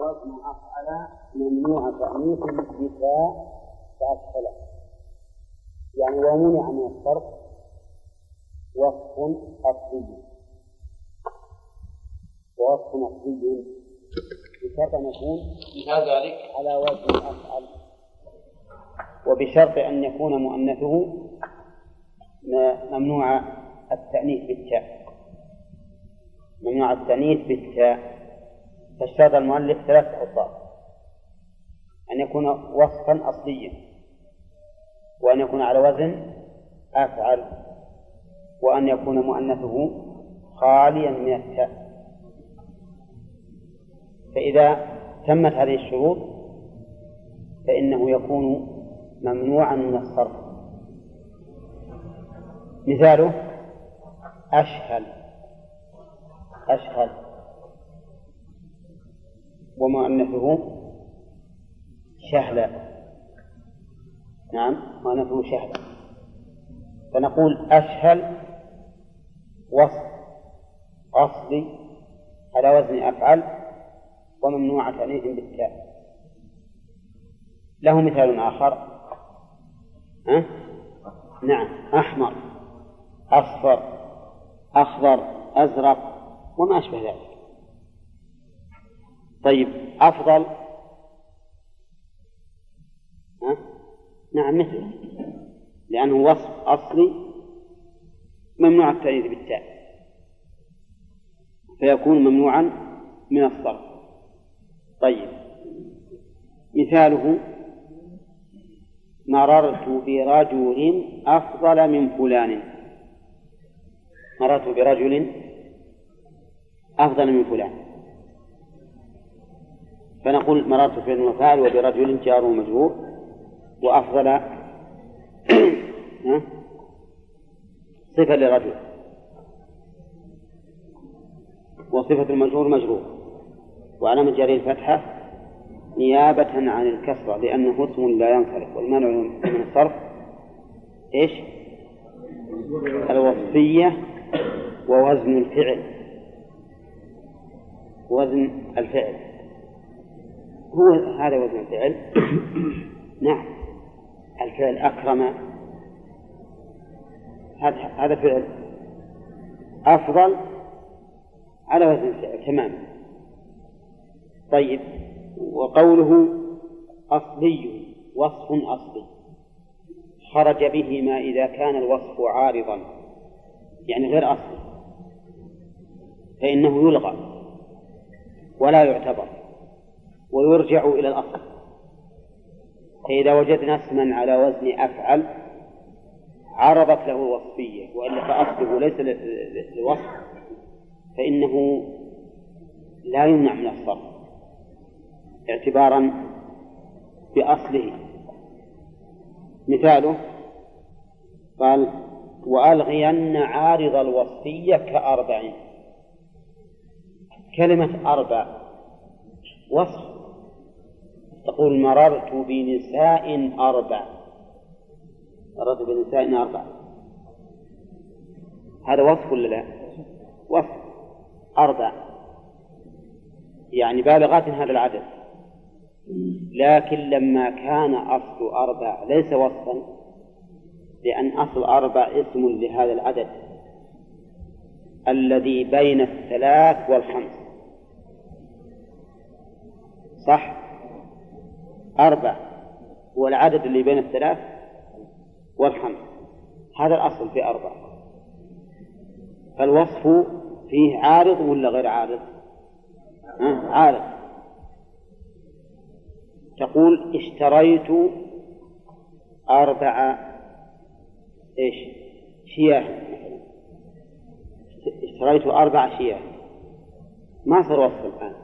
ووزن أفعل ممنوع تأنيث بتاء فأسفل يعني ومنع من الصرف وصف أصلي. ووصف أصلي. بشرط أن يكون ذلك على وزن أفعل وبشرط أن يكون مؤنثه ممنوع التأنيث بالتاء. ممنوع التأنيث بالتاء. فاشترط المؤلف ثلاث أوصاف. أن يكون وصفا أصليا. وأن يكون على وزن أفعل. وأن يكون مؤنثه خاليا من التاء. فإذا تمت هذه الشروط فإنه يكون ممنوعا من الصرف. مثاله أشهل. أشهل. ومؤنثه شهلا. نعم مؤنثه شهلا. فنقول أشهل وصف أصلي على وزن أفعل وممنوع تأنيث بالتاء. له مثال آخر. ها؟ نعم أحمر أصفر أخضر أزرق وما أشبه ذلك. طيب أفضل. ها؟ نعم مثله لأنه وصف أصلي ممنوع التأنيث بالتاء. فيكون ممنوعا من الصرف. طيب. مثاله. مررت برجل أفضل من فلان. مررت برجل أفضل من فلان. فنقول مررت في المفاعل وبرجل جار مجرور وأفضل صفة لرجل وصفة المجرور مجرور وعلامة جاري الفتحة نيابة عن الكسرة لأنه اسم لا ينصرف والمانع من الصرف إيش؟ الوصفية ووزن الفعل. وزن الفعل. هو هذا وزن الفعل. نعم. الفعل أكرم. هذا هذا فعل أفضل على وزن الفعل تماما طيب وقوله أصلي وصف أصلي. خرج به ما إذا كان الوصف عارضا يعني غير أصلي. فإنه يلغى ولا يعتبر. ويرجع إلى الأصل. فإذا وجدنا اسما على وزن أفعل عرضت له الوصفية وإلا فأصله ليس للوصف فإنه لا يمنع من الصرف اعتبارا بأصله. مثاله قال وألغين عارض الوصفية كأربع كلمة أربع وصف تقول مررت بنساء أربع. مررت بنساء أربع. هذا وصف ولا لا؟ وصف. أربع. يعني بالغات هذا العدد. لكن لما كان أصل أربع ليس وصفا لأن أصل أربع اسم لهذا العدد. الذي بين الثلاث والخمس. صح؟ أربع هو العدد اللي بين الثلاث والخمس. هذا الأصل في أربع فالوصف فيه عارض ولا غير عارض؟ عارض. تقول اشتريت أربع إيش؟ شياه. اشتريت أربع شياه. ما صار وصف الآن.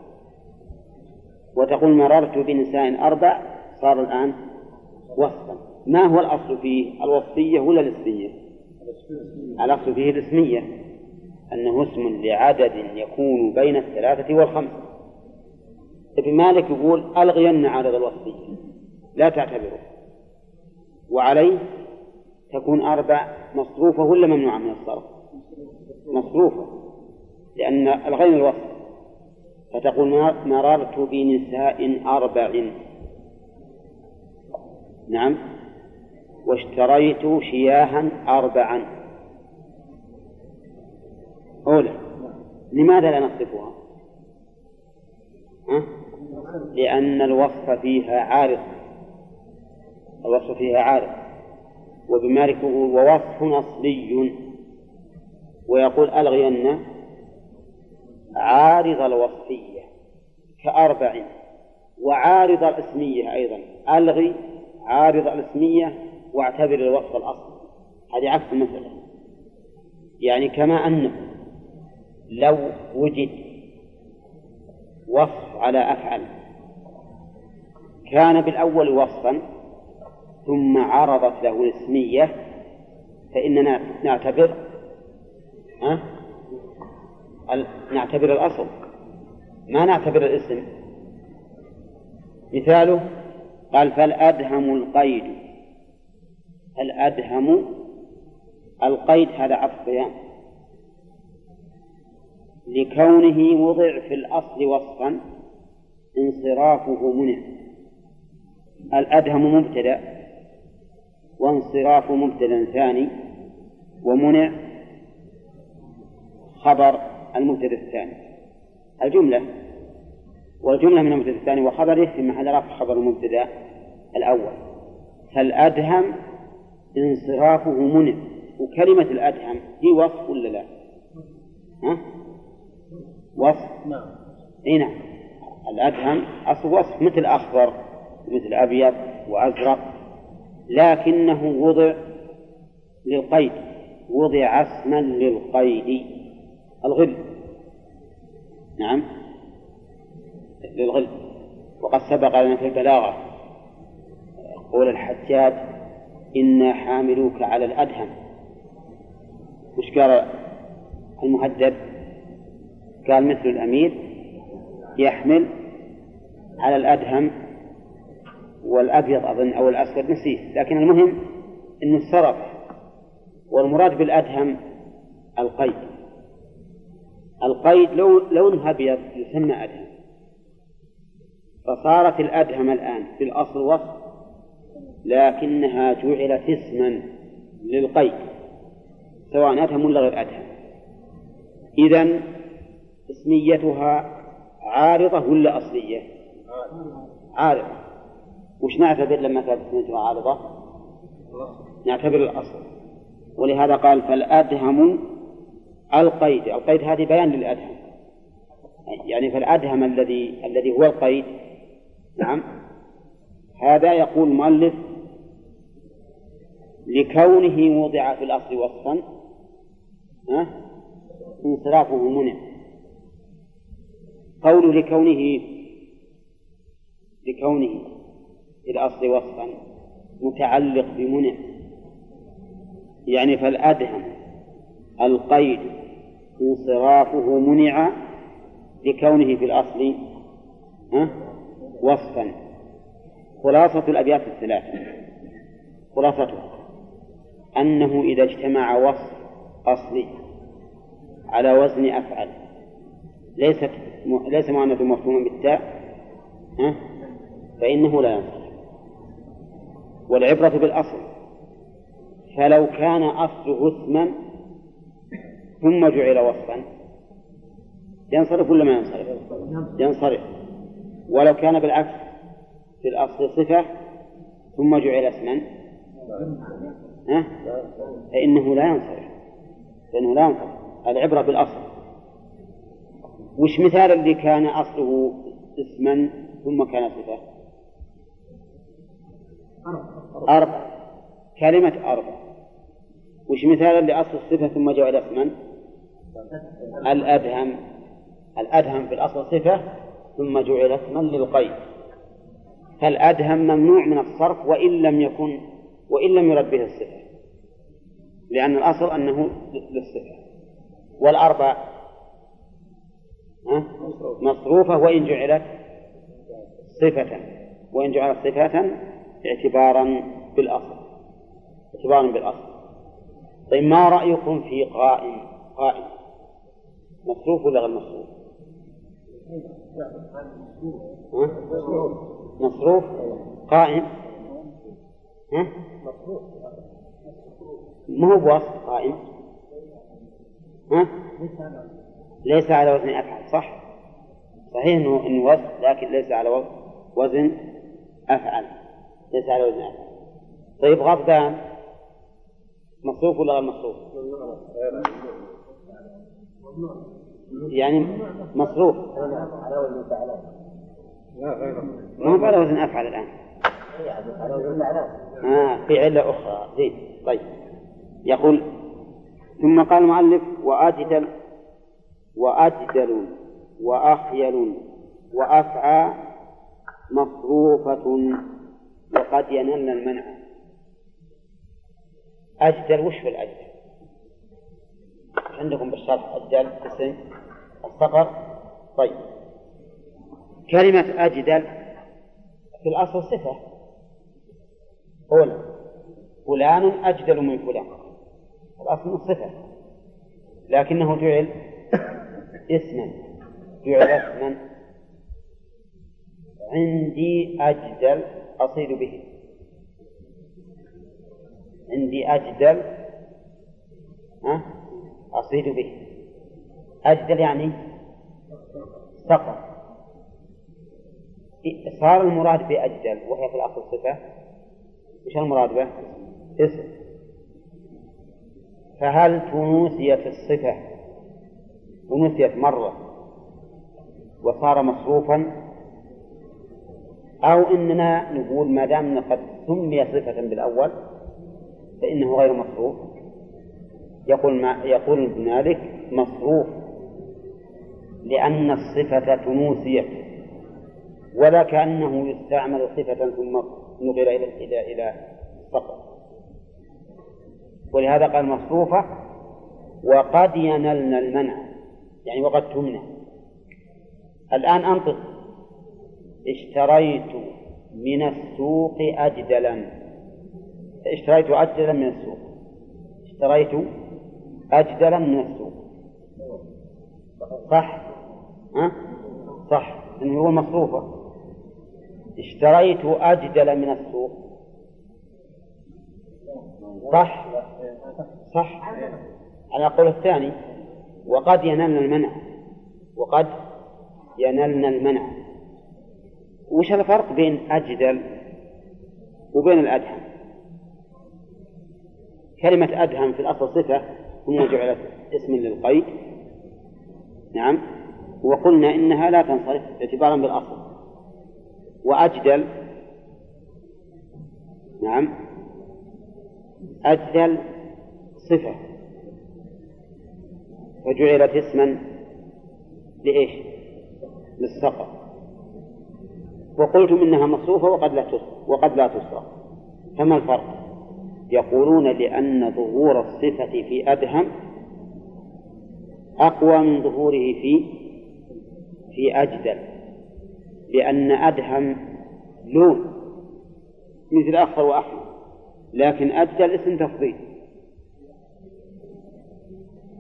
وتقول مررت بنساء أربع صار الآن وصفا. ما هو الأصل فيه الوصفية ولا الاسمية؟ الأصل فيه الاسمية أنه اسم لعدد يكون بين الثلاثة والخمسة. ابن مالك يقول ألغين عدد الوصفية لا تعتبره. وعليه تكون أربع مصروفة ولا ممنوعة من الصرف؟ مصروفة لأن الغين الوصف. فتقول مررت بنساء أربع. نعم. واشتريت شياها أربعا. أولى. لماذا لا نصفها؟ ها؟ لأن الوصف فيها عارض. الوصف فيها عارض. وبمالك ووصف أصلي. ويقول ألغين عارض الوصفية كأربع وعارض الاسمية أيضا. ألغي عارض الاسمية واعتبر الوصف الأصلي هذه عكس المسألة. يعني كما أنه لو وجد وصف على أفعل كان بالأول وصفا ثم عرضت له الاسمية فإننا نعتبر أه؟ نعتبر الأصل. ما نعتبر الاسم. مثاله قال فالأدهم القيد؟ الأدهم القيد؟ هذا عطف بيان. لكونه وضع في الأصل وصفا انصرافه منع. الأدهم مبتدأ؟ وانصراف مبتدأ ثاني ومنع. خبر المبتدأ الثاني. الجملة والجملة من المبتدأ الثاني وخبره في محل رفع خبر المبتدأ الأول. فالأدهم انصرافه منع. وكلمة الأدهم هي وصف ولا لا؟ ها؟ وصف؟ نعم. إي نعم. الأدهم أصل وصف مثل أخضر مثل أبيض وأزرق لكنه وضع للقيد وضع اسما للقيد. الغل. نعم. للغل وقد سبق لنا في البلاغة قول الحجاج إنا حاملوك على الأدهم. وش قال المهدد؟ قال مثل الأمير يحمل على الأدهم والأبيض أظن أو الأسود نسيت. لكن المهم أنه السرف والمراد بالأدهم القيد. القيد لو لونه أبيض يسمى أدهم فصارت الأدهم الآن في الأصل وصف لكنها جعلت اسما للقيد سواء أدهم ولا غير أدهم إذا اسميتها عارضة ولا أصلية؟ عارضة وش نعتبر لما كانت اسميتها عارضة؟ نعتبر الأصل ولهذا قال فالأدهم القيد القيد هذه بيان للأدهم. يعني فالأدهم الذي الذي هو القيد. نعم. هذا يقول المؤلف لكونه وضع في الأصل وصفا ها؟ انصرافه منع. قول لكونه لكونه في الأصل وصفا متعلق بمنع. يعني فالأدهم القيد انصرافه منع لكونه في الأصل وصفا. خلاصة الأبيات الثلاث خلاصتها أنه إذا اجتمع وصف أصلي على وزن أفعل. ليست ليس مؤنث مفهوما بالتاء فإنه لا ينصرف. والعبرة بالأصل. فلو كان أصله اسما ثم جعل وصفا. ينصرف ولا ما ينصرف؟ ينصرف. ولو كان بالعكس في الأصل صفة ثم جعل اسما. ها؟ فإنه لا ينصرف. فإنه لا ينصرف. العبرة بالأصل. وش مثال اللي كان أصله اسما ثم كان صفة؟ أربع كلمة أربع وش مثال اللي أصل الصفة ثم جعل اسما؟ الأدهم الأدهم في الأصل صفة ثم جعل اسما للقيد. فالأدهم ممنوع من الصرف وإن لم يكن وإن لم يرد به الصفة لأن الأصل أنه للصفة. والأربع مصروفة وإن جعلت صفة. وإن جعلت صفة اعتبارا بالأصل اعتبارا بالأصل. طيب ما رأيكم في قائم؟ قائم. مصروف ولا غير مصروف؟ مصروف قائم ها؟ ما هو بوصف قائم ها؟ ليس على وزن أفعل صح؟ صحيح انه إنه وزن لكن ليس على وزن أفعل ليس على وزن أفعل طيب غضبان مصروف ولا غير مصروف؟ يعني مصروف. ما هو على وزن أفعل الآن. آه في علة أخرى. زين طيب. يقول ثم قال المؤلف وأجدل وأجدل وأخيل وأفعى مصروفة وقد ينلن المنع. أجدل وش هو الأجدل؟ عندكم بالشرح أجدل اسم الصقر. طيب. كلمة أجدل في الأصل صفة. أولى فلان أجدل من فلان. الأصل صفة. لكنه جعل اسما. جعل اسما. عندي أجدل أصيد به. عندي أجدل أصيد به. أجدل يعني سقط صار المراد بأجدل وهي في الأصل صفة. وش المراد به؟ اسم. فهل تنوسيت الصفة؟ تنوسيت مرة وصار مصروفا؟ أو إننا نقول ما دام قد سمي صفة بالأول فإنه غير مصروف. يقول ما يقول ابن مالك مصروف. لأن الصفة تنوسيت ولا كأنه يستعمل صفة ثم نقل إلى إلى إلى فقط ولهذا قال مصروفة وقد ينلن المنع يعني وقد تمنع. الآن أنطق اشتريت من السوق أجدلا. اشتريت أجدلا من السوق. اشتريت أجدلا من السوق. صح؟ ها؟ صح. إنه هو مصروفة اشتريت أجدل من السوق. صح؟ صح. على القول الثاني وقد ينلن المنع. وقد ينلن المنع. وش الفرق بين أجدل وبين الأدهم؟ كلمة أدهم في الأصل صفة ثم جعلت اسما للقيد. نعم. وقلنا إنها لا تنصرف اعتبارا بالأصل. وأجدل نعم أجدل صفة. فجعلت اسما لإيش؟ للسقط وقلتم إنها مصروفة وقد لا وقد لا تصرف. فما الفرق؟ يقولون لأن ظهور الصفة في أدهم أقوى من ظهوره في في أجدل لأن أدهم لون مثل أخضر وأحمر لكن أجدل اسم تفضيل.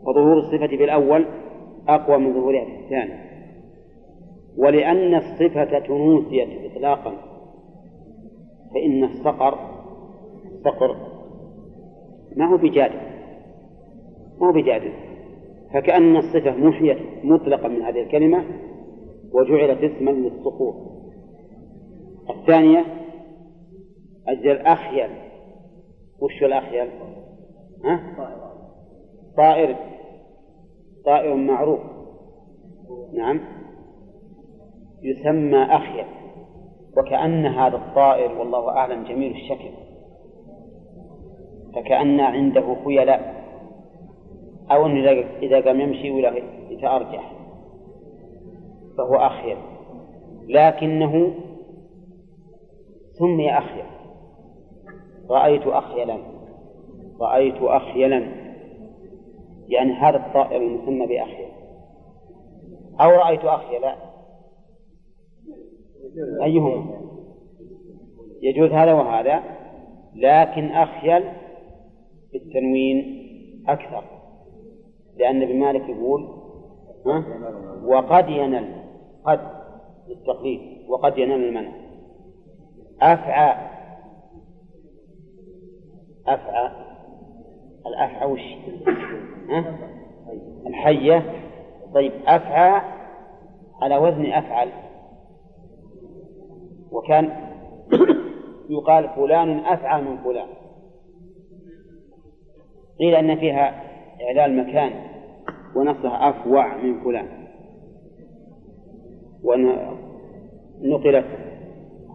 وظهور الصفة بالأول أقوى من ظهورها في الثاني. ولأن الصفة تنوسيت إطلاقا فإن الصقر الصقر ما هو بجادل ما هو بجادل. فكأن الصفة محيت مطلقا من هذه الكلمة وجعلت اسما للسقوط الثانية أجل الأخيل وش الأخيل؟ ها؟ طائر. طائر معروف. نعم. يسمى أخيل وكأن هذا الطائر والله أعلم جميل الشكل. فكأن عنده خيلاء. أو أنه إذا قام يمشي ولا يتأرجح فهو أخيل لكنه سمي أخيل رأيت أخيلا. رأيت أخيلا. يعني هذا الطائر المسمى بأخيل أو رأيت أخيلا. أيهما؟ يجوز هذا وهذا لكن أخيل بالتنوين أكثر. لأن ابن مالك يقول ها؟ وقد ينل قد للتقليد وقد ينال المنع أفعى أفعى الأفعى وش ها؟ الحية طيب أفعى على وزن أفعل وكان يقال فلان أفعى من فلان قيل أن فيها إعلال مكان ونصها أفوع من فلان. ونقلت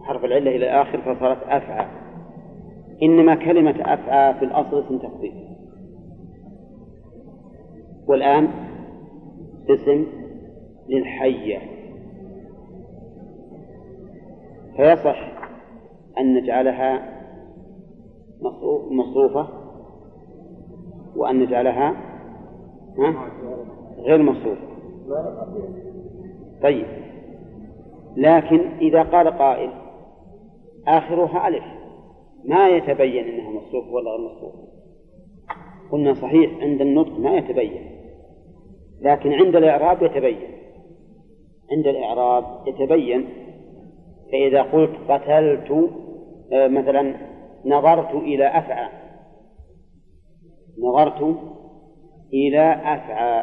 حرف العلة إلى الآخر فصارت أفعى. إنما كلمة أفعى في الأصل اسم تفضيل. والآن اسم للحية. فيصح أن نجعلها مصروفة وأن نجعلها غير مصروفة طيب. لكن إذا قال قائل آخرها ألف ما يتبين أنها مصروف ولا غير مصروف. قلنا صحيح عند النطق ما يتبين لكن عند الإعراب يتبين. عند الإعراب يتبين فإذا قلت قتلت آه، مثلا نظرت إلى أفعى نظرت إلى أفعى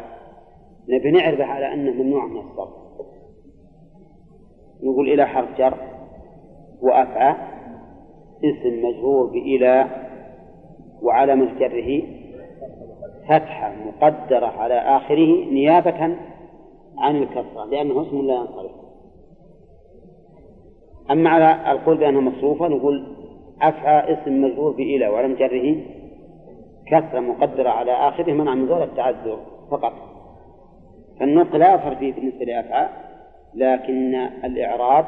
نبي نعرف على أنه ممنوع من الصرف. نقول إلى حرف جر وأفعى. اسم مجرور بإلى وعلامة جره فتحة مقدرة على آخره نيابة عن الكسرة لأنه اسم لا ينصرف. أما على القول بأنها مصروفة نقول أفعى اسم مجرور بإلى وعلم جره كسرة مقدرة على آخره منع من ذلك التعذر فقط. فالنطق لا يظهر فيه بالنسبة لأفعى لكن الإعراب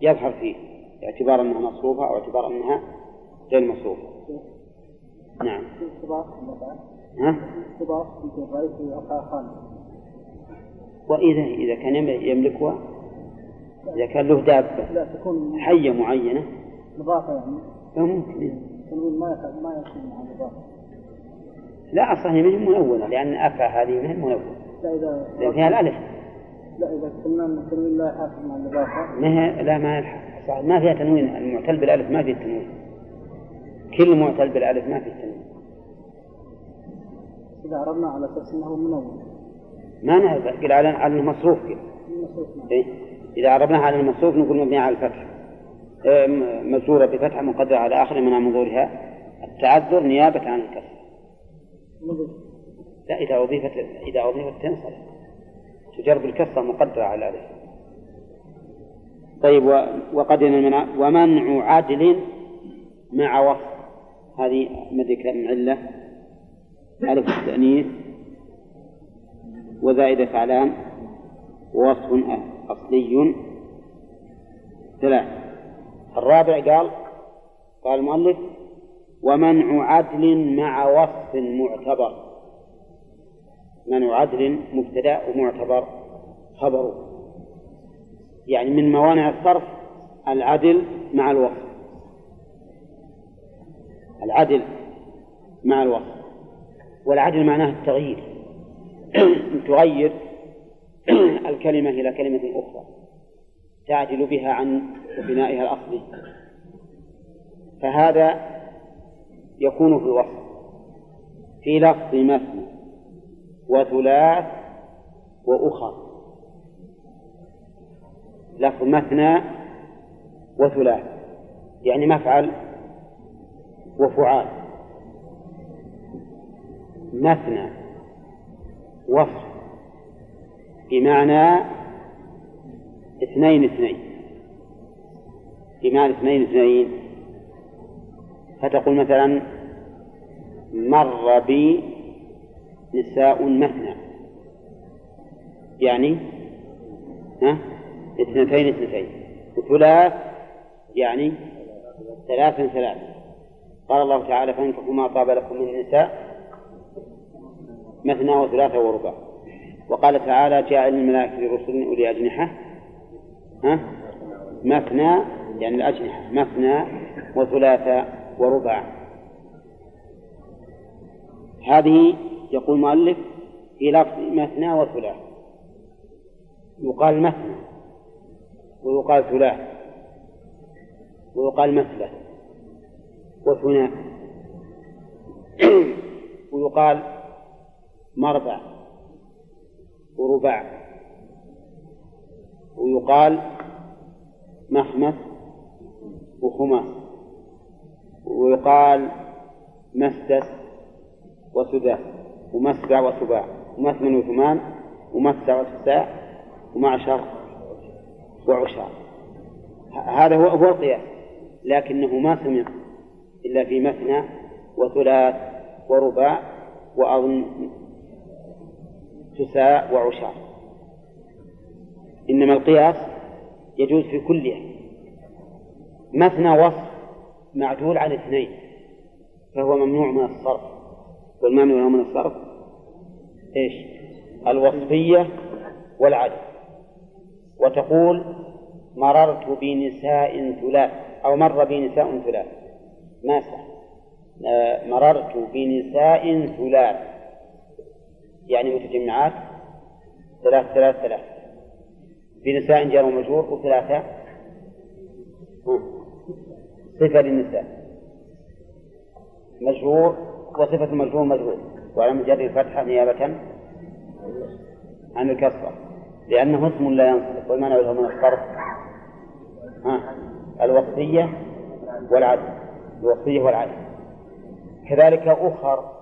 يظهر فيه باعتبار أنها مصروفة أو اعتبار أنها غير مصروفة. نعم. ها؟ وإذا إذا كان يملكها إذا كان له دابة لا تكون حية معينة مضافة يعني. فممكن. ما ما يكون لا أصلا هي من منونة لأن أفا هذه من منونة. لا إذا لأن فيها الألف. لا إذا قلنا أن مع الإضافة ما لا ما يلحق ما فيها تنوين. المعتل بالألف ما فيه تنوين. كل معتل بالألف ما فيه تنوين. إذا عرضنا على أساس أنه منون. ما نقول على على المصروف كده. نعم. إيه؟ إذا عربناها على المصروف نقول مبني على الفتح. إيه، مجرورة بفتحة مقدرة على آخر من منظورها التعذر نيابة عن الكسر. لا إذا أضيفت إذا أضيفت تنصرف. تجر بالكسرة مقدرة على الألف طيب وقد ومنع عدل مع وصف. هذه مدرك علة. ألف التأنيث. وزائدة فعلان. ووصف أصلي. ثلاث الرابع قال قال المؤلف ومنع عدل مع وصف معتبر. منع عدل مبتدأ ومعتبر خبره يعني من موانع الصرف العدل مع الوصف. العدل مع الوصف. والعدل معناه التغيير. تغير الكلمة إلى كلمة أخرى. تعدل بها عن بنائها الأصلي. فهذا يكون في الوصف في لفظ مثنى وثلاث وأخر. لفظ مثنى وثلاث يعني مفعل وفعال. مثنى وصف بمعنى اثنين اثنين بمعنى اثنين اثنين. فتقول مثلا مر بي نساء مثنى يعني ها؟ اثنتين اثنتين. وثلاث يعني ثلاث ثلاث. قال الله تعالى فانكحوا ما طاب لكم من النساء مثنى وثلاثة ورباع. وقال تعالى جاعل الملائكة رسل أولي أجنحة ها؟ مثنى يعني الأجنحة مثنى وثلاثة ورباع هذه يقول المؤلف في لفظ مثنى وثلاث. يقال مثنى ويقال ثلاث. ويقال مثلة وثناء. ويقال مربع ورباع ويقال مخمس وخماس. ويقال مسدس وسداس ومسبع وسباع ومثمن وثمان ومسع وتساع ومعشر وعشار. هذا هو هو القياس لكنه ما سمع إلا في مثنى وثلاث ورباع وأظن تساء وعشار. إنما القياس يجوز في كلها مثنى وصف معدول عن اثنين فهو ممنوع من الصرف. والممنوع من الصرف إيش؟ الوصفية والعدل. وتقول مررت بنساء ثلاث أو مر بنساء ثلاث. ما آه، مررت بنساء ثلاث. يعني متجمعات؟ ثلاث ثلاث ثلاث. بنساء جار ومجرور وثلاثة؟ صفة للنساء. مجرور وصفة المجرور مجرور. وعلى مجرد الفتحة نيابة عن الكسرة. لأنه اسم لا ينصرف. والمعنى له من الصرف؟ ها؟ الوصفية والعدل. الوصفية والعدل. كذلك أخر.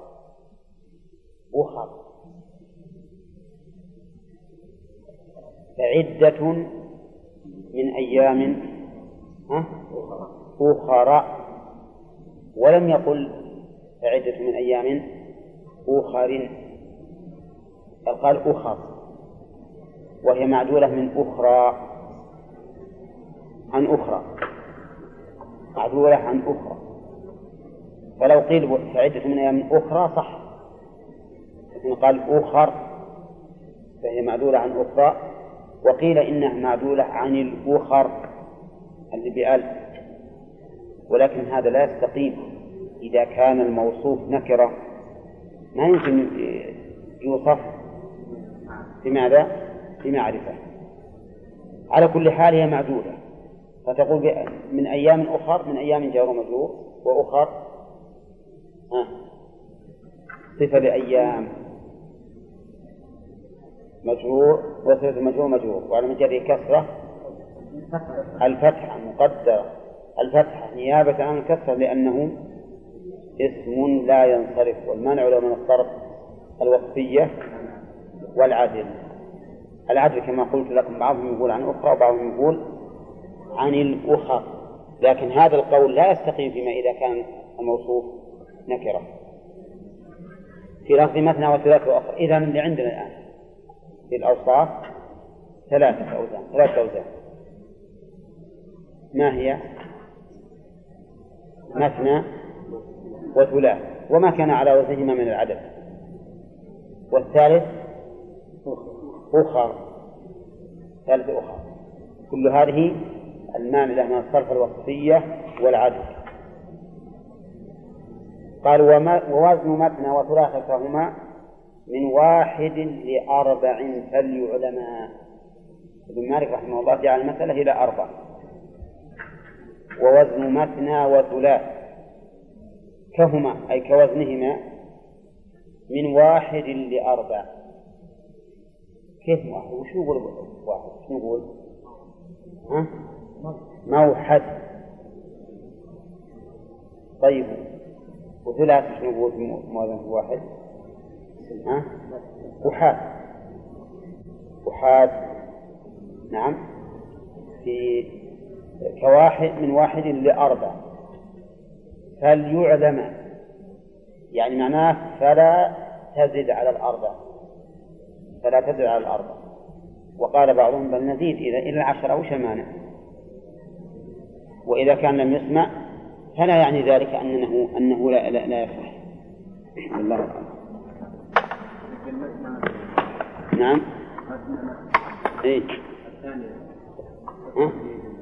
أخر. عدة من أيام ها؟ أخرى ولم يقل عدة من أيام أخر بل قال أخر وهي معدولة من أخرى عن أخرى معدولة عن أخرى. فلو قيل فعدة من أيام أخرى صح لكن قال أخر فهي معدولة عن أخرى وقيل إنها معدولة عن الأخر اللي بألف ولكن هذا لا يستقيم. إذا كان الموصوف نكرة ما يمكن يوصف بماذا؟ بمعرفة. على كل حال هي معدودة. فتقول من أيام أخر من أيام جار ومجرور وأخر ها صفة لأيام مجرور وصفة مجرور مجرور. وعلى مجرد كسرة الفتحة مقدرة. الفتحة نيابة عن الكسرة لأنه اسم لا ينصرف والمنع له من الصرف الوصفية والعدل. العدل كما قلت لكم بعضهم يقول عن أخرى وبعضهم يقول عن الأخر لكن هذا القول لا يستقيم فيما إذا كان الموصوف نكرة. في لفظ مثنى وثلاث وأخر. إذا اللي عندنا الآن في الأوصاف ثلاثة أوزان ثلاثة أوزان. ما هي؟ مثنى وثلاث وما كان على وزنهما من العدد. والثالث أخر ثالث أخر كل هذه المانعة من الصرف الوصفية والعدل قال ووزن مثنى وثلاثة فهما من واحد لأربع فليعلما. ابن مالك رحمه الله جعل المسألة إلى أربع. ووزن مثنى وثلاث كهما أي كوزنهما من واحد لأربع. كيف واحد وش نقول واحد؟ وش نقول ها؟ موحد. طيب وثلاث وش نقول في واحد. ها؟ وحاد. وحاد. نعم. في كواحد من واحد لأربع فليعلم يعني معناه فلا تزد على الأربع فلا تزد على الأربع وقال بعضهم بل نزيد إذا إلى العشرة وش مانع وإذا كان لم يسمع فلا يعني ذلك أنه أنه لا لا, لا يصح. الله نعم. اي ها؟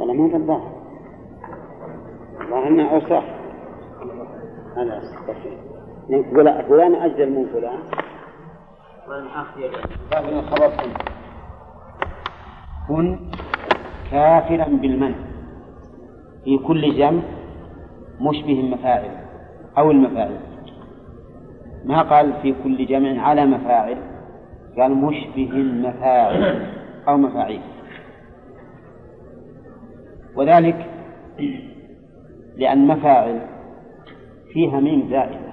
والله ما في الظاهر الظاهر إنه اوصاف هذا نقول فلان أجل من فلان. فلان أخي من خبر كن كن كافرا بالمن في كل جمع مشبه المفاعل أو المفاعل. ما قال في كل جمع على مفاعل؟ قال مشبه المفاعل أو مفاعيل. وذلك لأن مفاعل فيها ميم زائدة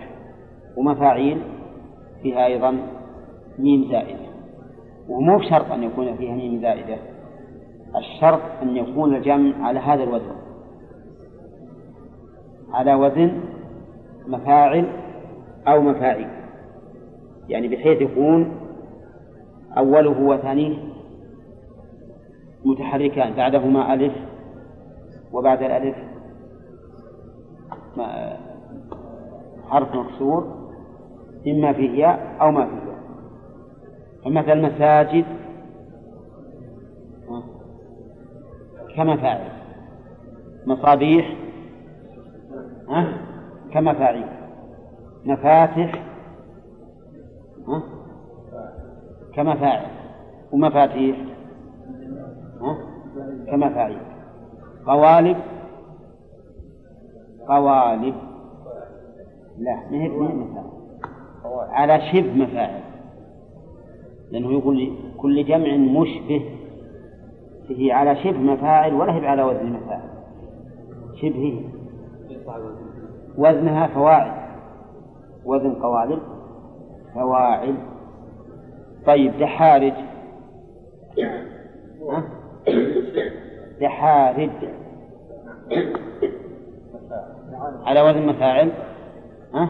ومفاعيل فيها أيضا ميم زائدة. ومو بشرط أن يكون فيها ميم زائدة الشرط أن يكون الجمع على هذا الوزن. على وزن مفاعل أو مفاعيل. يعني بحيث يكون أوله وثانيه متحركان بعدهما ألف وبعد الألف حرف مكسور إما فيه ياء أو ما فيه ياء. فمثل مساجد كمفاعل مصابيح كمفاعيل مفاتح كمفاعل ومفاتيح كمفاعيل قوالب. قوالب. لا ما هي مفاعل على شبه مفاعل. لأنه يقول كل جمع مشبه. هي على شبه مفاعل ولا هي على وزن مفاعل؟ شبه. وزنها فواعل. وزن قوالب فواعل. طيب دحارج دحارج على وزن مفاعل. ها؟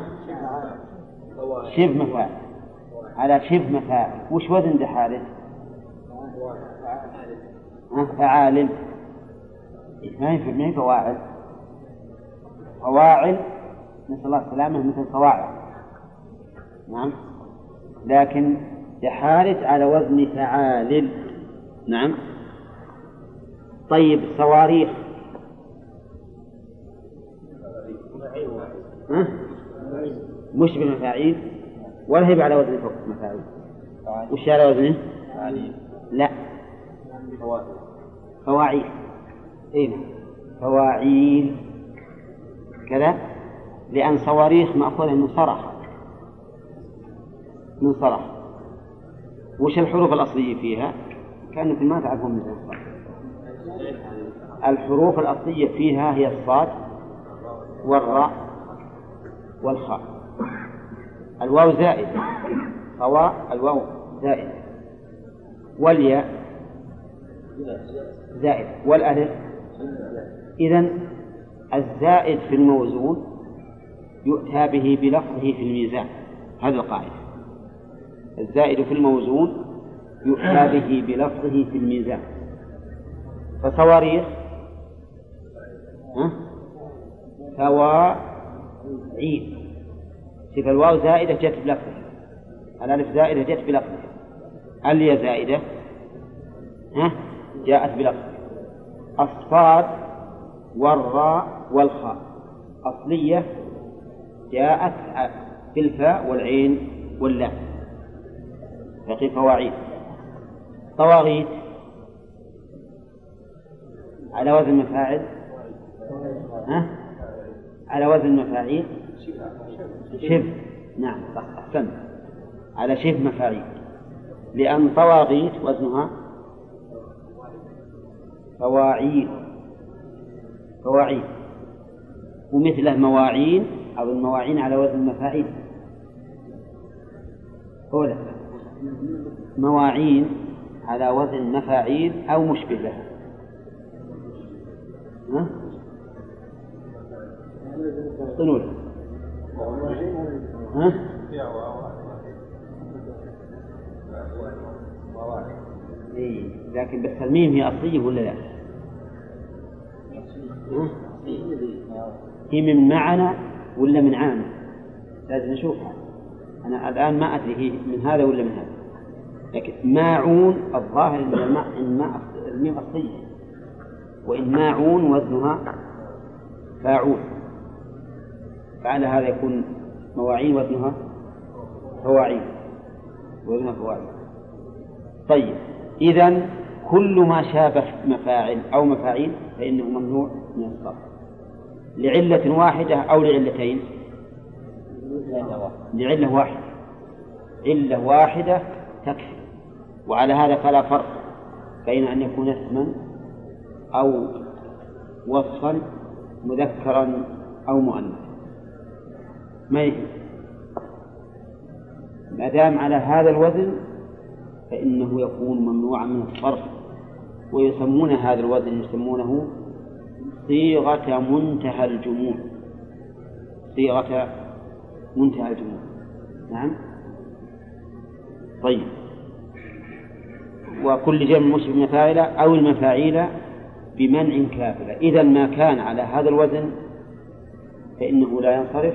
شبه مفاعل. على شبه مفاعل. وش وزن دحارج؟ فعال. ما هي ما هي فواعل فواعل. نسأل الله السلامة مثل صواعق نعم. لكن يحارج على وزن فعال. نعم. طيب صواريخ. ها؟ مش بمفاعيل ولا هي على وزن فوق مفاعيل. وش على وزنه؟ لا. فواعيل. اي نعم. فواعيل. كذا. لأن صواريخ مأخوذة من صرخ. من صرخ. وش الحروف الأصلية فيها؟ كأنكم ما تعرفون مثل الحروف الأصلية فيها هي الصاد والراء والخاء. الواو زائد. صواء الواو زائد. والياء زائد. والألف. إذا الزائد في الموزون يؤتى به بلفظه في الميزان. هذه القاعدة. الزائد في الموزون يؤتى به بلفظه في الميزان. فصواريخ فواعيد. شوف الواو زائدة جت بلفظه الألف زائدة جت بلفظه اليا زائدة جاءت بلفظ الصاد والراء والخاء. أصلية جاءت بالفاء والعين واللام. يقي فواعيد. طواغيت. على وزن مفاعل ها؟ على وزن مفاعيل شبه نعم صح أحسنت على شبه مفاعيل. لأن طواغيت وزنها فواعيل. فواعيل. ومثله مواعين أو المواعين على وزن مفاعيل أولى مواعين على وزن مفاعيل أو مشبه لها ها؟ ها؟ إيه لكن بس الميم هي أصلية ولا لا؟ هي من معنا ولا من عام لازم نشوفها أنا الآن ما أدري هي من هذا ولا من هذا لكن ماعون الظاهر الماء الماء الميم أصلية وإن ماعون وزنها فاعون فعلى هذا يكون مواعين وزنها فواعين. وزنها فواعين. طيب. إذا كل ما شابه مفاعل أو مفاعيل فإنه ممنوع من الصرف. لعلة واحدة أو لعلتين. لعلة واحدة. علة واحدة تكفي. وعلى هذا فلا فرق بين أن يكون اسما أو وصفا مذكرا أو مؤنثا. ما يهم. ما دام على هذا الوزن فإنه يكون ممنوعا من الصرف. ويسمون هذا الوزن يسمونه صيغة منتهى الجموع. صيغة منتهى الجموع. نعم؟ طيب. وكل جمع مشبه مفاعل أو المفاعيل بمنع كافلة. إذا ما كان على هذا الوزن فإنه لا ينصرف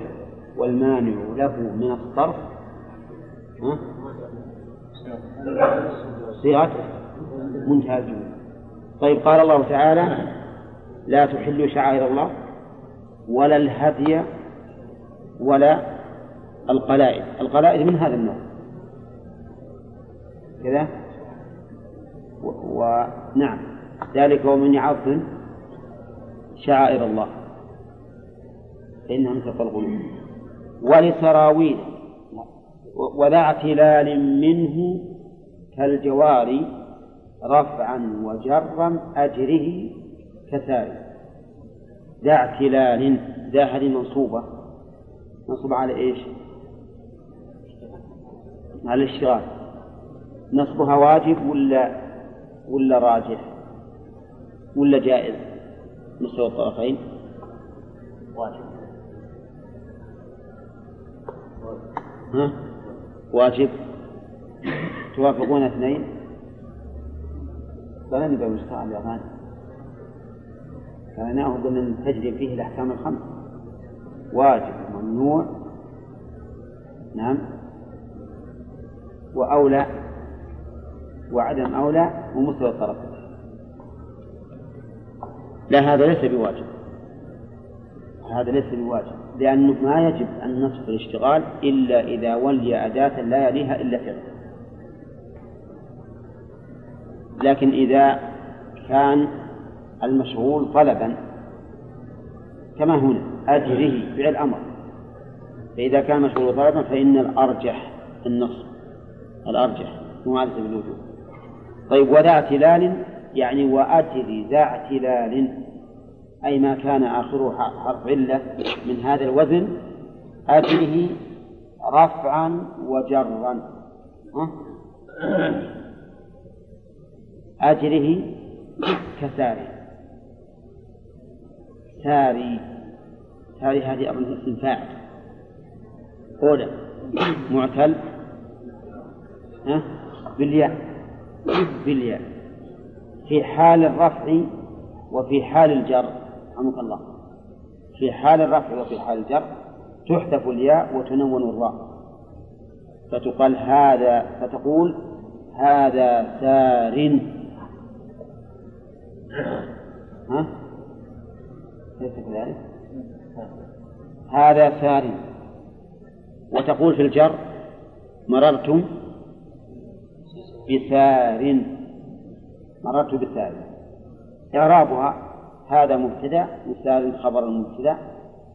والمانع له من الصرف صيغة منتهى الجموع طيب قال الله تعالى لا تحلوا شعائر الله ولا الهدي ولا القلائد. القلائد من هذا النوع. كذا؟ ونعم ذلك ومن يعظم شعائر الله. فإنها مثل الغلو ولسراويل وذا اعتلال منه كالجوار رفعا وجرا أجره كساري ذا اعتلال ذا هذه منصوبة. منصوبة على إيش؟ على الاشتغال. نصبها واجب ولا ولا راجح؟ ولا جائز مستوى الطرفين؟ واجب. ها؟ واجب. توافقون اثنين؟ فلا نبقى مستوى كان نأخذ من تجري فيه الأحكام الخمس. واجب وممنوع نعم. وأولى وعدم أولى ومستوى الطرف لا هذا ليس بواجب. هذا ليس بواجب لأنه ما يجب أن نصف الاشتغال إلا إذا ولي أداة لا يليها إلا فعل. لكن إذا كان المشغول طلبا كما هنا أجره فعل أمر. فإذا كان مشغول طلبا فإن الأرجح النص الأرجح سبيل الوجوب طيب وذا اعتلال يعني وأجري ذا اعتلال أي ما كان آخره حرف علة من هذا الوزن أجره رفعا وجرا. أجره كساري. ساري. ساري هذه أظن اسم فاعل. أولى. معتل. ها؟ بالياء. بالياء. في حال الرفع وفي حال الجر. رحمك الله. في حال الرفع وفي حال الجر تحذف الياء وتنون الراء. فتقال هذا فتقول هذا سار. ها؟ ليس كذلك؟ هذا سار. وتقول في الجر مررت بسار. مررت بسار إعرابها هذا مبتدأ وسار خبر المبتدأ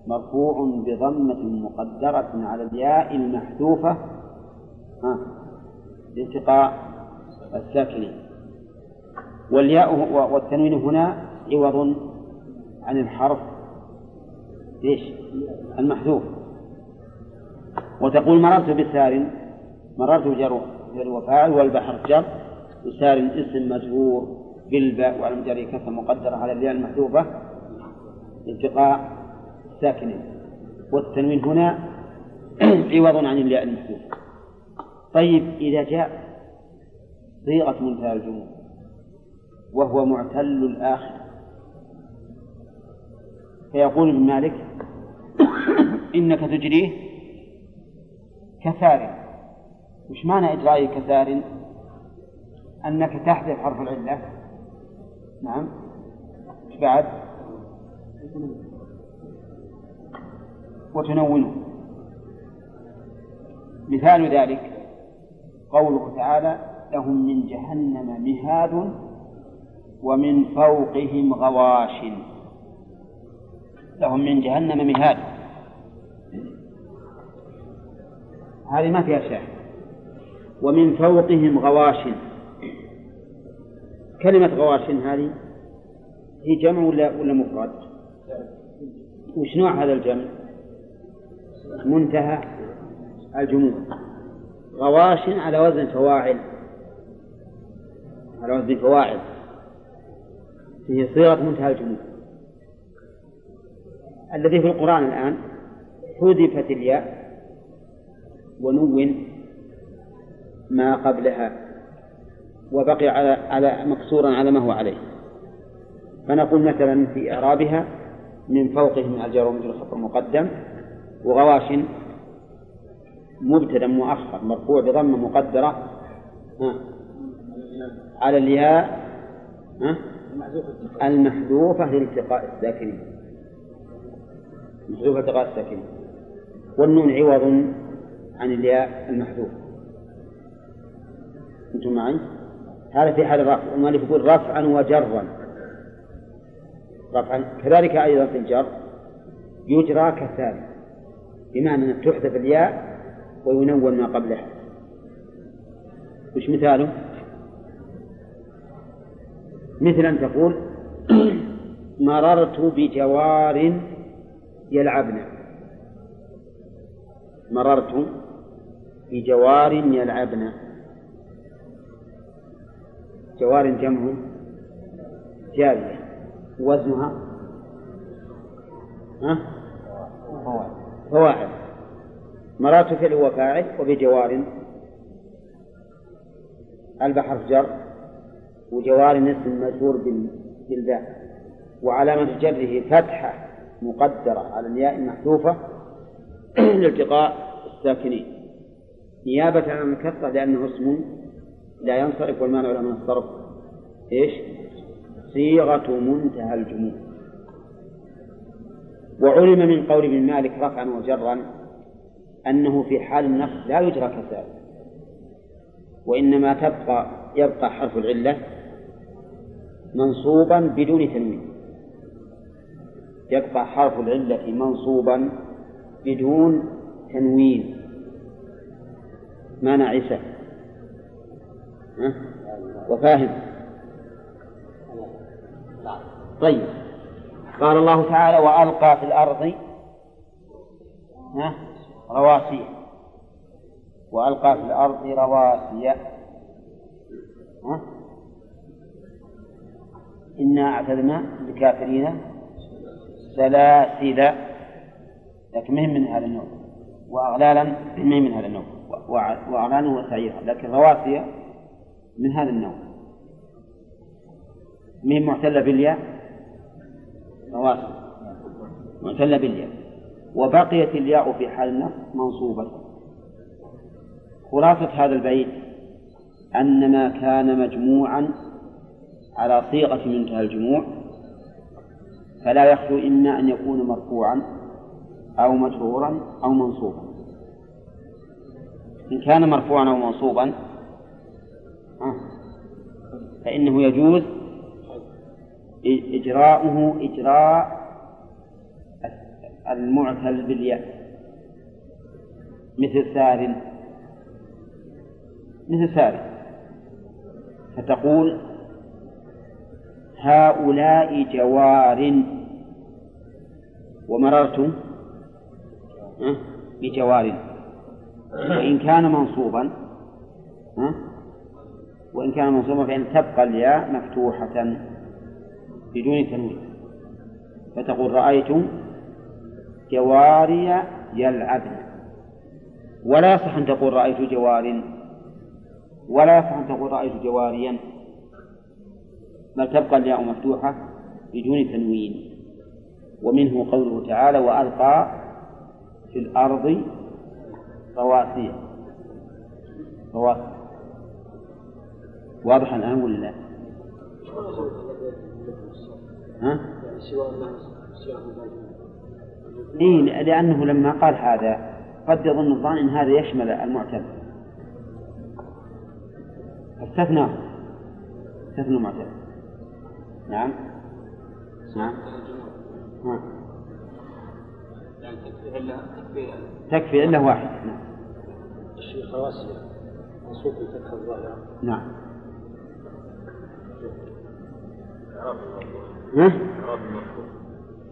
مرفوع بضمة مقدرة على الياء المحذوفة لالتقاء الساكنين. والياء والتنوين هنا عوض عن الحرف إيش؟ المحذوف. وتقول مررت بسار مررت جر وفاعل والبحر جر. وسار اسم مجرور بالباء وعلى جره كسر مقدرة على الياء المحذوفة. التقاء الساكنين والتنوين هنا عوض عن الياء المحذوفة. طيب إذا جاء صيغة منتهى الجموع وهو معتل الآخر. فيقول ابن مالك إنك تجريه كثار وش معنى إجراء كثار أنك تحذف حرف العلة. نعم. إيش بعد؟ وتنونه مثال ذلك قوله تعالى لهم من جهنم مهاد ومن فوقهم غواش. لهم من جهنم مهاد. هذه ما فيها شاهد. ومن فوقهم غواش. كلمة غواش هذه هي جمع ولا ولا مفرد؟ وش نوع هذا الجمع؟ منتهى الجموع. غواش على وزن فواعل. على وزن فواعل. هي صيغة منتهى الجموع. الذي في القرآن الآن حذفت الياء ونون ما قبلها. وبقي على على مكسورا على ما هو عليه. فنقول مثلا في إعرابها من فوقه من الجار ومجرى الخطر مقدم وغواش مبتدأ مؤخر مرفوع بضمة مقدرة ها على الياء المحذوفة لالتقاء الساكنين. محذوفة التقاء الساكنين. والنون عوض عن الياء المحذوف أنتم معي؟ هذا في حال الرفع. المؤلف يقول رفعا وجرا. رفعا. كذلك أيضا في الجر يجرى كالثاني بمعنى أن تحذف الياء وينون ما قبلها. وش مثاله؟ مثل أن تقول مررت بجوار يلعبن مررت بجوار يلعبن جوار جمع جارية وزنها ها؟ فواعل. مررت فعل هو فاعل وبجوار البحر جر وجوار اسم مجرور بالباء. وعلامة جره فتحة مقدرة على الياء المحذوفة لالتقاء الساكنين. نيابة عن الكسرة لأنه اسم لا ينصرف والمانع له من الصرف إيش؟ صيغة منتهى الجموع. وعلم من قول ابن مالك رفعا وجرا أنه في حال النصب لا يجرى كذلك وإنما تبقى يبقى حرف العلة منصوبا بدون تنوين. يبقى حرف العلة منصوبا بدون تنوين. ما نعسه وفاهم. طيب. قال الله تعالى وألقى في الأرض رواسي. وألقى في الأرض رواسي. إنا أعتدنا للكافرين سلاسل. لكن مهم من هذا النوع. وأغلالا مهم من هذا النوع. وأغلالا وسعيرا. لكن رواسي من هذا النوع. مين معتلة بالياء؟ رواسي معتلة بالياء. وبقيت الياء في حال النصب منصوبة. خلاصة هذا البيت أن ما كان مجموعا على صيغة منتهى الجموع فلا يخلو إما أن يكون مرفوعا أو مجرورا أو منصوبا. إن كان مرفوعا أو منصوبا فإنه يجوز إجراؤه إجراء المعتل بالياء. مثل سار. مثل سار. فتقول هؤلاء جوار. ومررت بجوار. وإن كان منصوبا وإن كان منصوبا فإن تبقى الياء مفتوحة بدون تنوين. فتقول رأيت جواري يلعبن. ولا يصح أن تقول رأيت جوار. ولا يصح أن تقول رأيت جواريا. بل تبقى الياء مفتوحة بدون تنوين. ومنه قوله تعالى وألقى في الأرض رواسي. رواسي. واضح الآن ولا لا؟ ها؟ إيه لأنه لما قال هذا قد يظن الظان أن هذا يشمل المعتد استثناه استثنى المعتد نعم. نعم. ها. تكفي إلا واحد. نعم. الشيخ رواسي منصوب بفتح الظاهرة نعم. ها؟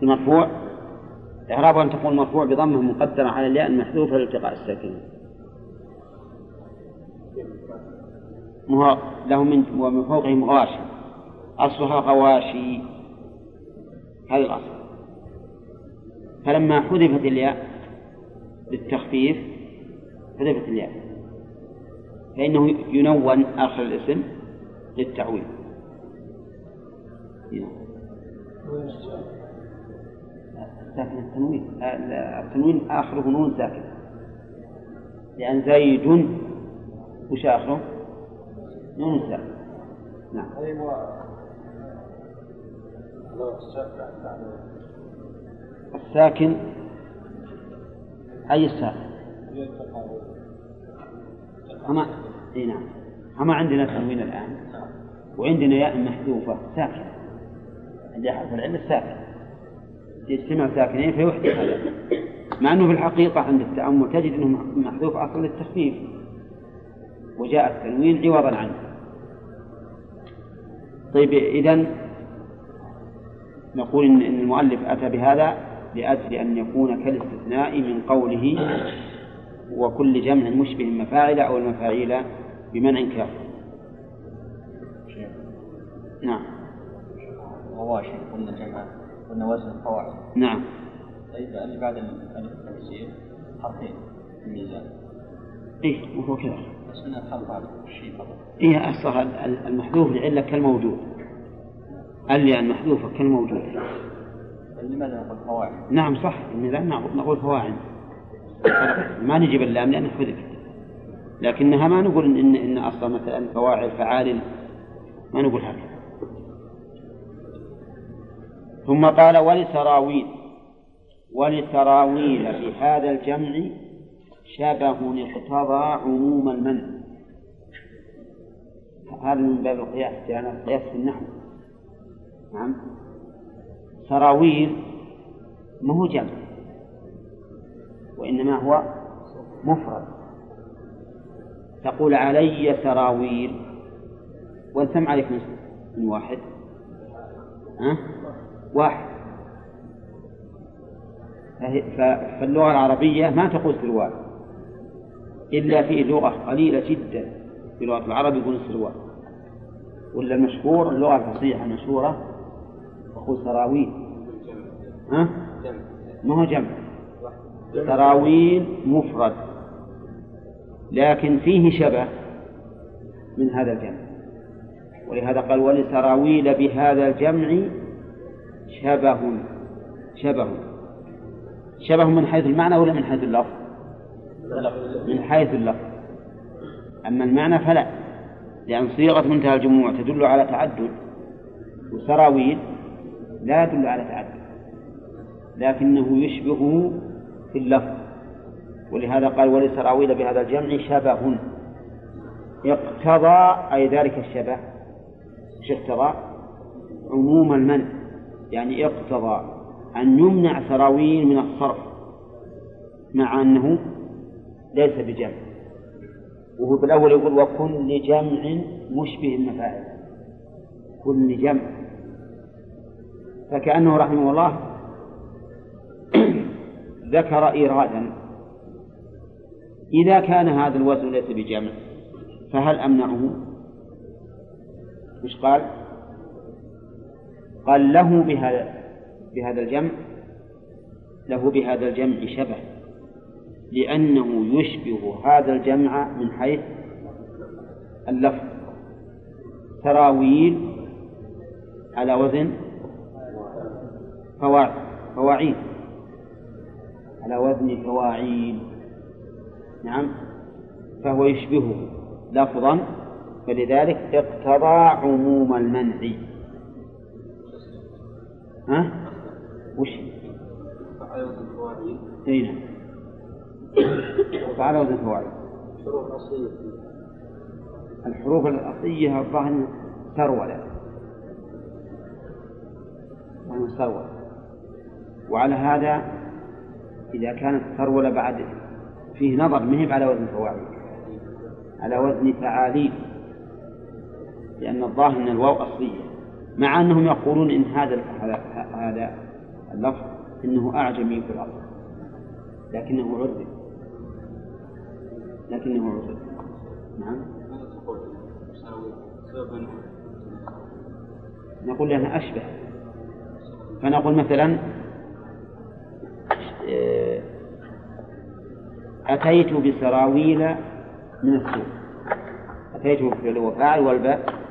المرفوع؟ إعراب أن تقول مرفوع بضمة مقدرة على الياء المحذوفة لالتقاء الساكنين له من ومن فوقهم غواشي أصلها غواشي. هذا الأصل. فلما حذفت الياء للتخفيف حذفت الياء. فإنه ينون آخر الاسم للتعويض ساكن التنوين التنوين آخره نون ساكن لأن زيد وش آخره؟ نون ساكن نعم. الساكن أي الساكن؟ أما إي نعم. أما عندنا تنوين الآن وعندنا ياء محذوفة ساكنة. عند أحد العلم الساكن. يجتمع ساكنين فيحدث هذا مع أنه في الحقيقة عند التأمل تجد أنه محذوف أصلا للتخفيف. وجاء التنوين عوضا عنه. طيب إذا نقول إن المؤلف أتى بهذا لأجل أن يكون كالاستثناء من قوله وكل جمع مشبه المفاعل أو المفاعيل بمنع كافر نعم. غواشي قلنا جمع قلنا وزن القواعد. نعم. طيب اللي بعد الألف التفسير حرفين في الميزان. إيه وهو كذا. بس من الحرف هذا الشيء فقط. إيه أصلها المحذوف لعلة كالموجود. الياء المحذوفة كالموجود. لماذا نقول؟ قواعد؟ نعم صح. الميزان نقول فواعل ما نجيب اللام لأنها حذفت لكنها ما نقول إن, إن أصلا مثلا فواعل فعال ما نقول هكذا. ثم قال ولسراويل ولسراويل في هذا الجمع شبه اقتضى عموم المنع هذا من باب القياس يعني القياس في النحو. نعم. سراويل ما هو جمع وإنما هو مفرد. تقول علي سراويل وأنتم عليك من واحد. ها؟ واحد. فاللغة العربية ما تقول سروال إلا في لغة قليلة جدا. في لغة العرب يقول سروال ولا المشهور اللغة الفصيحة المشهورة تقول سراويل. ها؟ ما هو جمع. سراويل مفرد. لكن فيه شبه من هذا الجمع. ولهذا قال ولسراويل بهذا الجمع شبه شبه شبه من حيث المعنى ولا من حيث اللفظ؟ من حيث اللفظ. أما المعنى فلا لأن صيغة منتهى الجموع تدل على تعدد وسراويل لا يدل على تعدد لكنه يشبهه في اللفظ. ولهذا قال ولسراويل بهذا الجمع شبه. اقتضى أي ذلك الشبه اقتضى؟ عموم المنع. يعني اقتضى أن يمنع سراويل من الصرف مع أنه ليس بجمع وهو بالأول يقول وكل جمع مشبه المفاعل كل جمع فكأنه رحمه الله ذكر إيرادا إذا كان هذا الوزن ليس بجمع فهل أمنعه؟ وش قال؟ قال له بهذا بهذا الجمع له بهذا الجمع شبه لأنه يشبه هذا الجمع من حيث اللفظ. تراويل على وزن فواعيل. على وزن فواعيل. نعم. فهو يشبهه لفظا فلذلك اقتضى عموم المنع. ها؟ وش؟ إي نعم. فعلى وزن فواعيل شروط أصلية الحروف الأصلية الظاهر سرولة سرولة وعلى هذا إذا كانت سرولة بعد فيه نظر مهب على وزن فواعل على وزن فعالين لأن الظاهر أن الواو أصلية. مع أنهم يقولون إن هذا هذا اللفظ إنه أعجمي في الأصل. لكنه عرف لكنه عرف نعم. نقول لأنها أشبه. فنقول مثلا آه، أتيت بسراويل من السوق أتيت بفعل وفاعل والباء.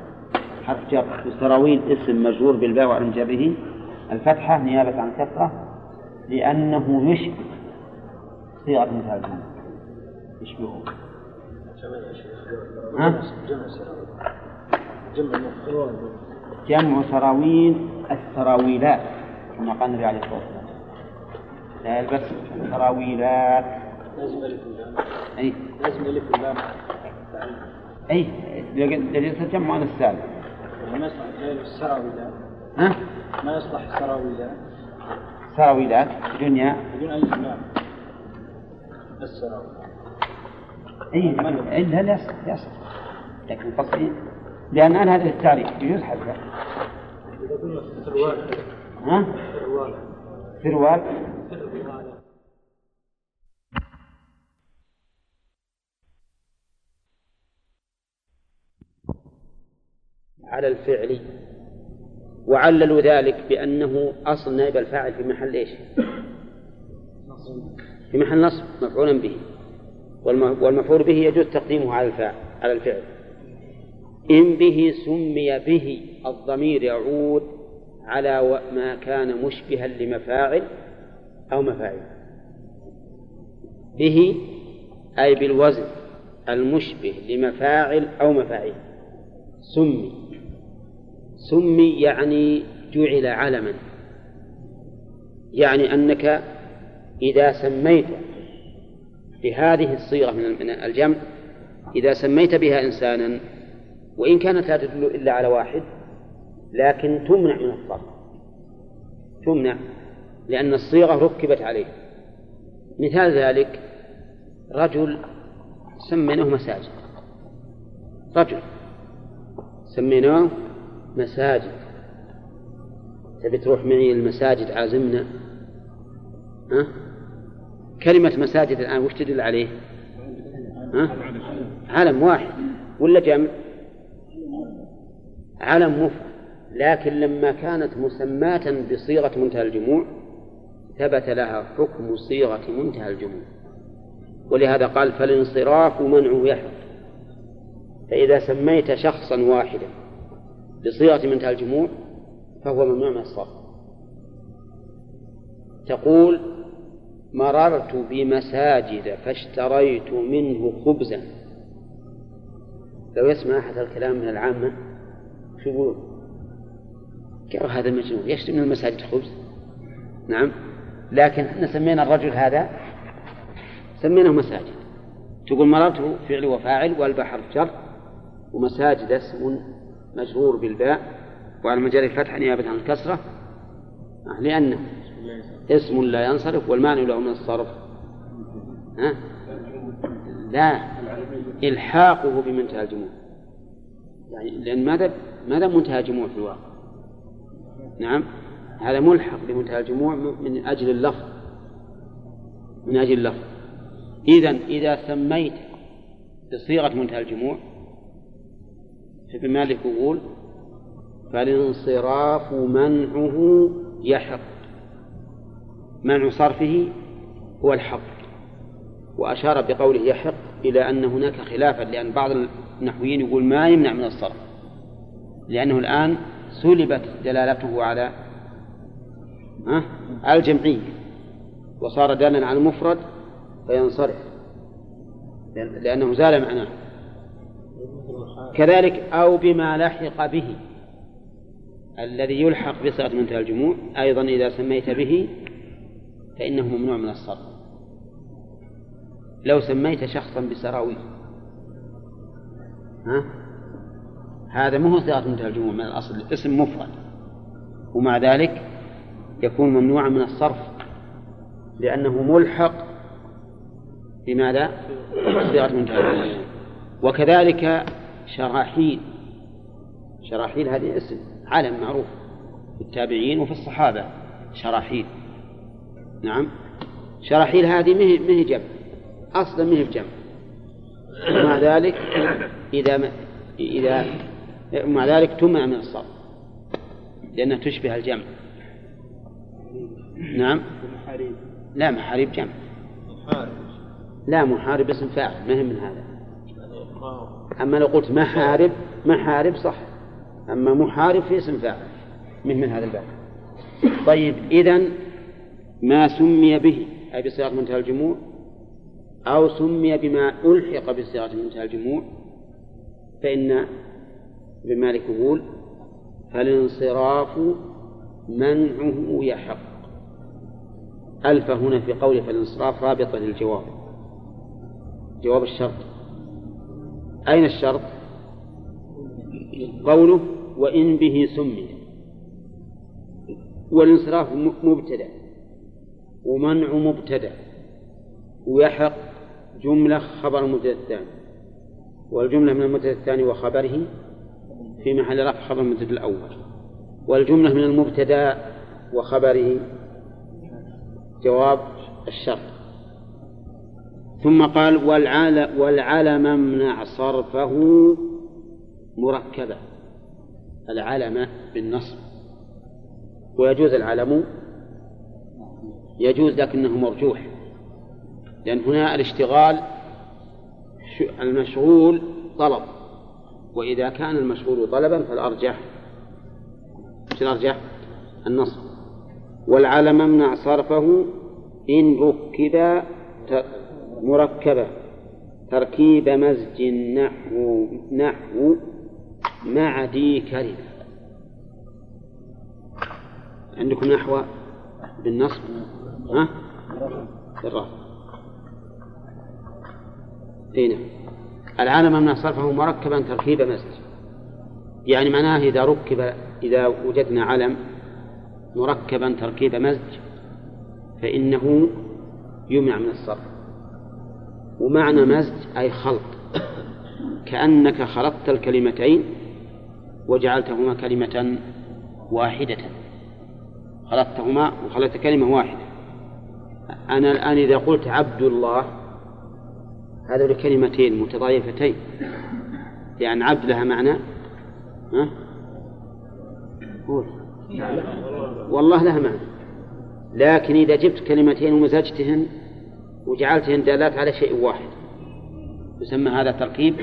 حرف جر. بسراويل اسم مجرور بالباء وعلى جره. الفتحة نيابة عن كثرة لأنه يشبه صيغة مثال يشبهه. ها؟ جمع سراويل السراويلات كما قال النبي عليه الصلاة والسلام. لا يلبس سراويلات. لازم ألف أي. لازم ألف واللام أي. ليس جمع السالم. ما يصلح السراويلات ها؟ ما يصلح السراويلات سراويلات دنيا. بدون ألف واللام السراويلات اي لكن لا لا يصح يصح لكن قصدي لأن أنا هذا التاريخ يجوز حذفه. إذا قلنا سروال ها؟ سروال سروال على الفعل وعللوا ذلك بأنه أصل نائب الفاعل في محل إيش؟ في محل نصب مفعولا به. والم- والمفعول به يجوز تقديمه على الفاعل على الفعل. إن به سمي به الضمير يعود على ما كان مشبها لمفاعل أو مفاعل. به أي بالوزن المشبه لمفاعل أو مفاعيل سمي. سمي يعني جعل علما. يعني أنك إذا سميت بهذه الصيغة من الجمع إذا سميت بها إنسانا وإن كانت لا تدل إلا على واحد لكن تمنع من الصرف تمنع لأن الصيغة ركبت عليه. مثال ذلك رجل سميناه مساجد. رجل سميناه مساجد تبي تروح معي المساجد عازمنا ها؟ كلمة مساجد الآن وش تدل عليه؟ ها؟ علم واحد ولا جمع؟ علم مفرد لكن لما كانت مسماة بصيغة منتهى الجموع ثبت لها حكم صيغة منتهى الجموع ولهذا قال فالانصراف منعه يحرم فإذا سميت شخصا واحدا بصيغة منتهى الجموع فهو ممنوع من الصرف. تقول مررت بمساجد فاشتريت منه خبزا. لو يسمع أحد الكلام من العامة شو يقول؟ قالوا هذا مجنون؟ يشتري من المساجد خبز؟ نعم. لكن إحنا سمينا الرجل هذا سميناه مساجد. تقول مررت فعل وفاعل والبحر جر ومساجد اسم مجرور بالباء وعلى مجال الفتح نيابة عن الكسرة. لأنه اسم لا ينصرف والمانع له من الصرف. ها؟ لا إلحاقه بمنتهى الجموع. يعني لأن ماذا ماذا منتهى الجموع في الواقع؟ نعم هذا ملحق بمنتهى الجموع من أجل اللفظ. من أجل اللفظ. إذا إذا سميت بصيغة منتهى الجموع فابن مالك يقول فالانصراف منعه يحق منع صرفه هو الحق وأشار بقوله يحق إلى أن هناك خلافا لأن بعض النحويين يقول ما يمنع من الصرف لأنه الآن سلبت دلالته على؟ الجمعية وصار دالا على المفرد فينصرف لأنه زال معناه كذلك أو بما لحق به الذي يلحق بصيغة منتهى الجموع أيضا إذا سميت به فإنه ممنوع من الصرف. لو سميت شخصا بسراويل. ها؟ هذا مو صيغة منتهى الجموع من الأصل اسم مفرد. ومع ذلك يكون ممنوعا من الصرف لأنه ملحق بماذا؟ صيغة منتهى الجموع. وكذلك شراحيل. شراحيل هذه اسم علم معروف في التابعين وفي الصحابة شراحيل. نعم. شراحيل هذه مه جمع. أصلا مه بجمع ومع ذلك إذا ما إذا مع ذلك تمنع من الصرف لأنها تشبه الجمع. نعم. لا محاريب جمع. لا محارب اسم فاعل ما هي من هذا. أما لو قلت محارب محارب صح. أما محارب في اسم فاعل. من من هذا الباب. طيب إذا ما سمي به أي بصيغة منتهى الجموع؟ أو سمي بما ألحق بصيغة منتهى الجموع؟ فإن ابن مالك يقول فالانصراف منعه يحق. ألف هنا في قوله فالانصراف رابطة للجواب. جواب الشرط. أين الشرط؟ قوله وإن به سمي. والانصراف مبتدأ. ومنع مبتدأ. ويحق جملة خبر المبتدأ الثاني والجملة من المبتدأ الثاني وخبره في محل رفع خبر المبتدأ الأول. والجملة من المبتدأ وخبره جواب الشرط. ثم قال والعلم, والعلم امنع صرفه مركبا العلم بالنصب. ويجوز العلم يجوز لكنه مرجوح. لأن هنا الاشتغال المشغول طلب. وإذا كان المشغول طلبا فالأرجح. الأرجح؟ النصب. والعلم امنع صرفه إن ركب مركبة. تركيب مزج نحو نحو مع دي كلمة عندكم نحو بالنصب؟ ها؟ بالرفع. اي نعم. العالم من صرفه مركبا تركيب مزج يعني معناه إذا ركب إذا وجدنا علم مركبا تركيب مزج فإنه يمنع من الصرف. ومعنى مزج أي خلط كأنك خلطت الكلمتين وجعلتهما كلمة واحدة. خلطتهما وخلطت كلمة واحدة. أنا الآن إذا قلت عبد الله هذول كلمتين متضايفتين. لأن عبد لها معنى؟ ها؟ قول. والله لها معنى. لكن إذا جبت كلمتين ومزجتهن وجعلتهن دالات على شيء واحد. يسمى هذا تركيب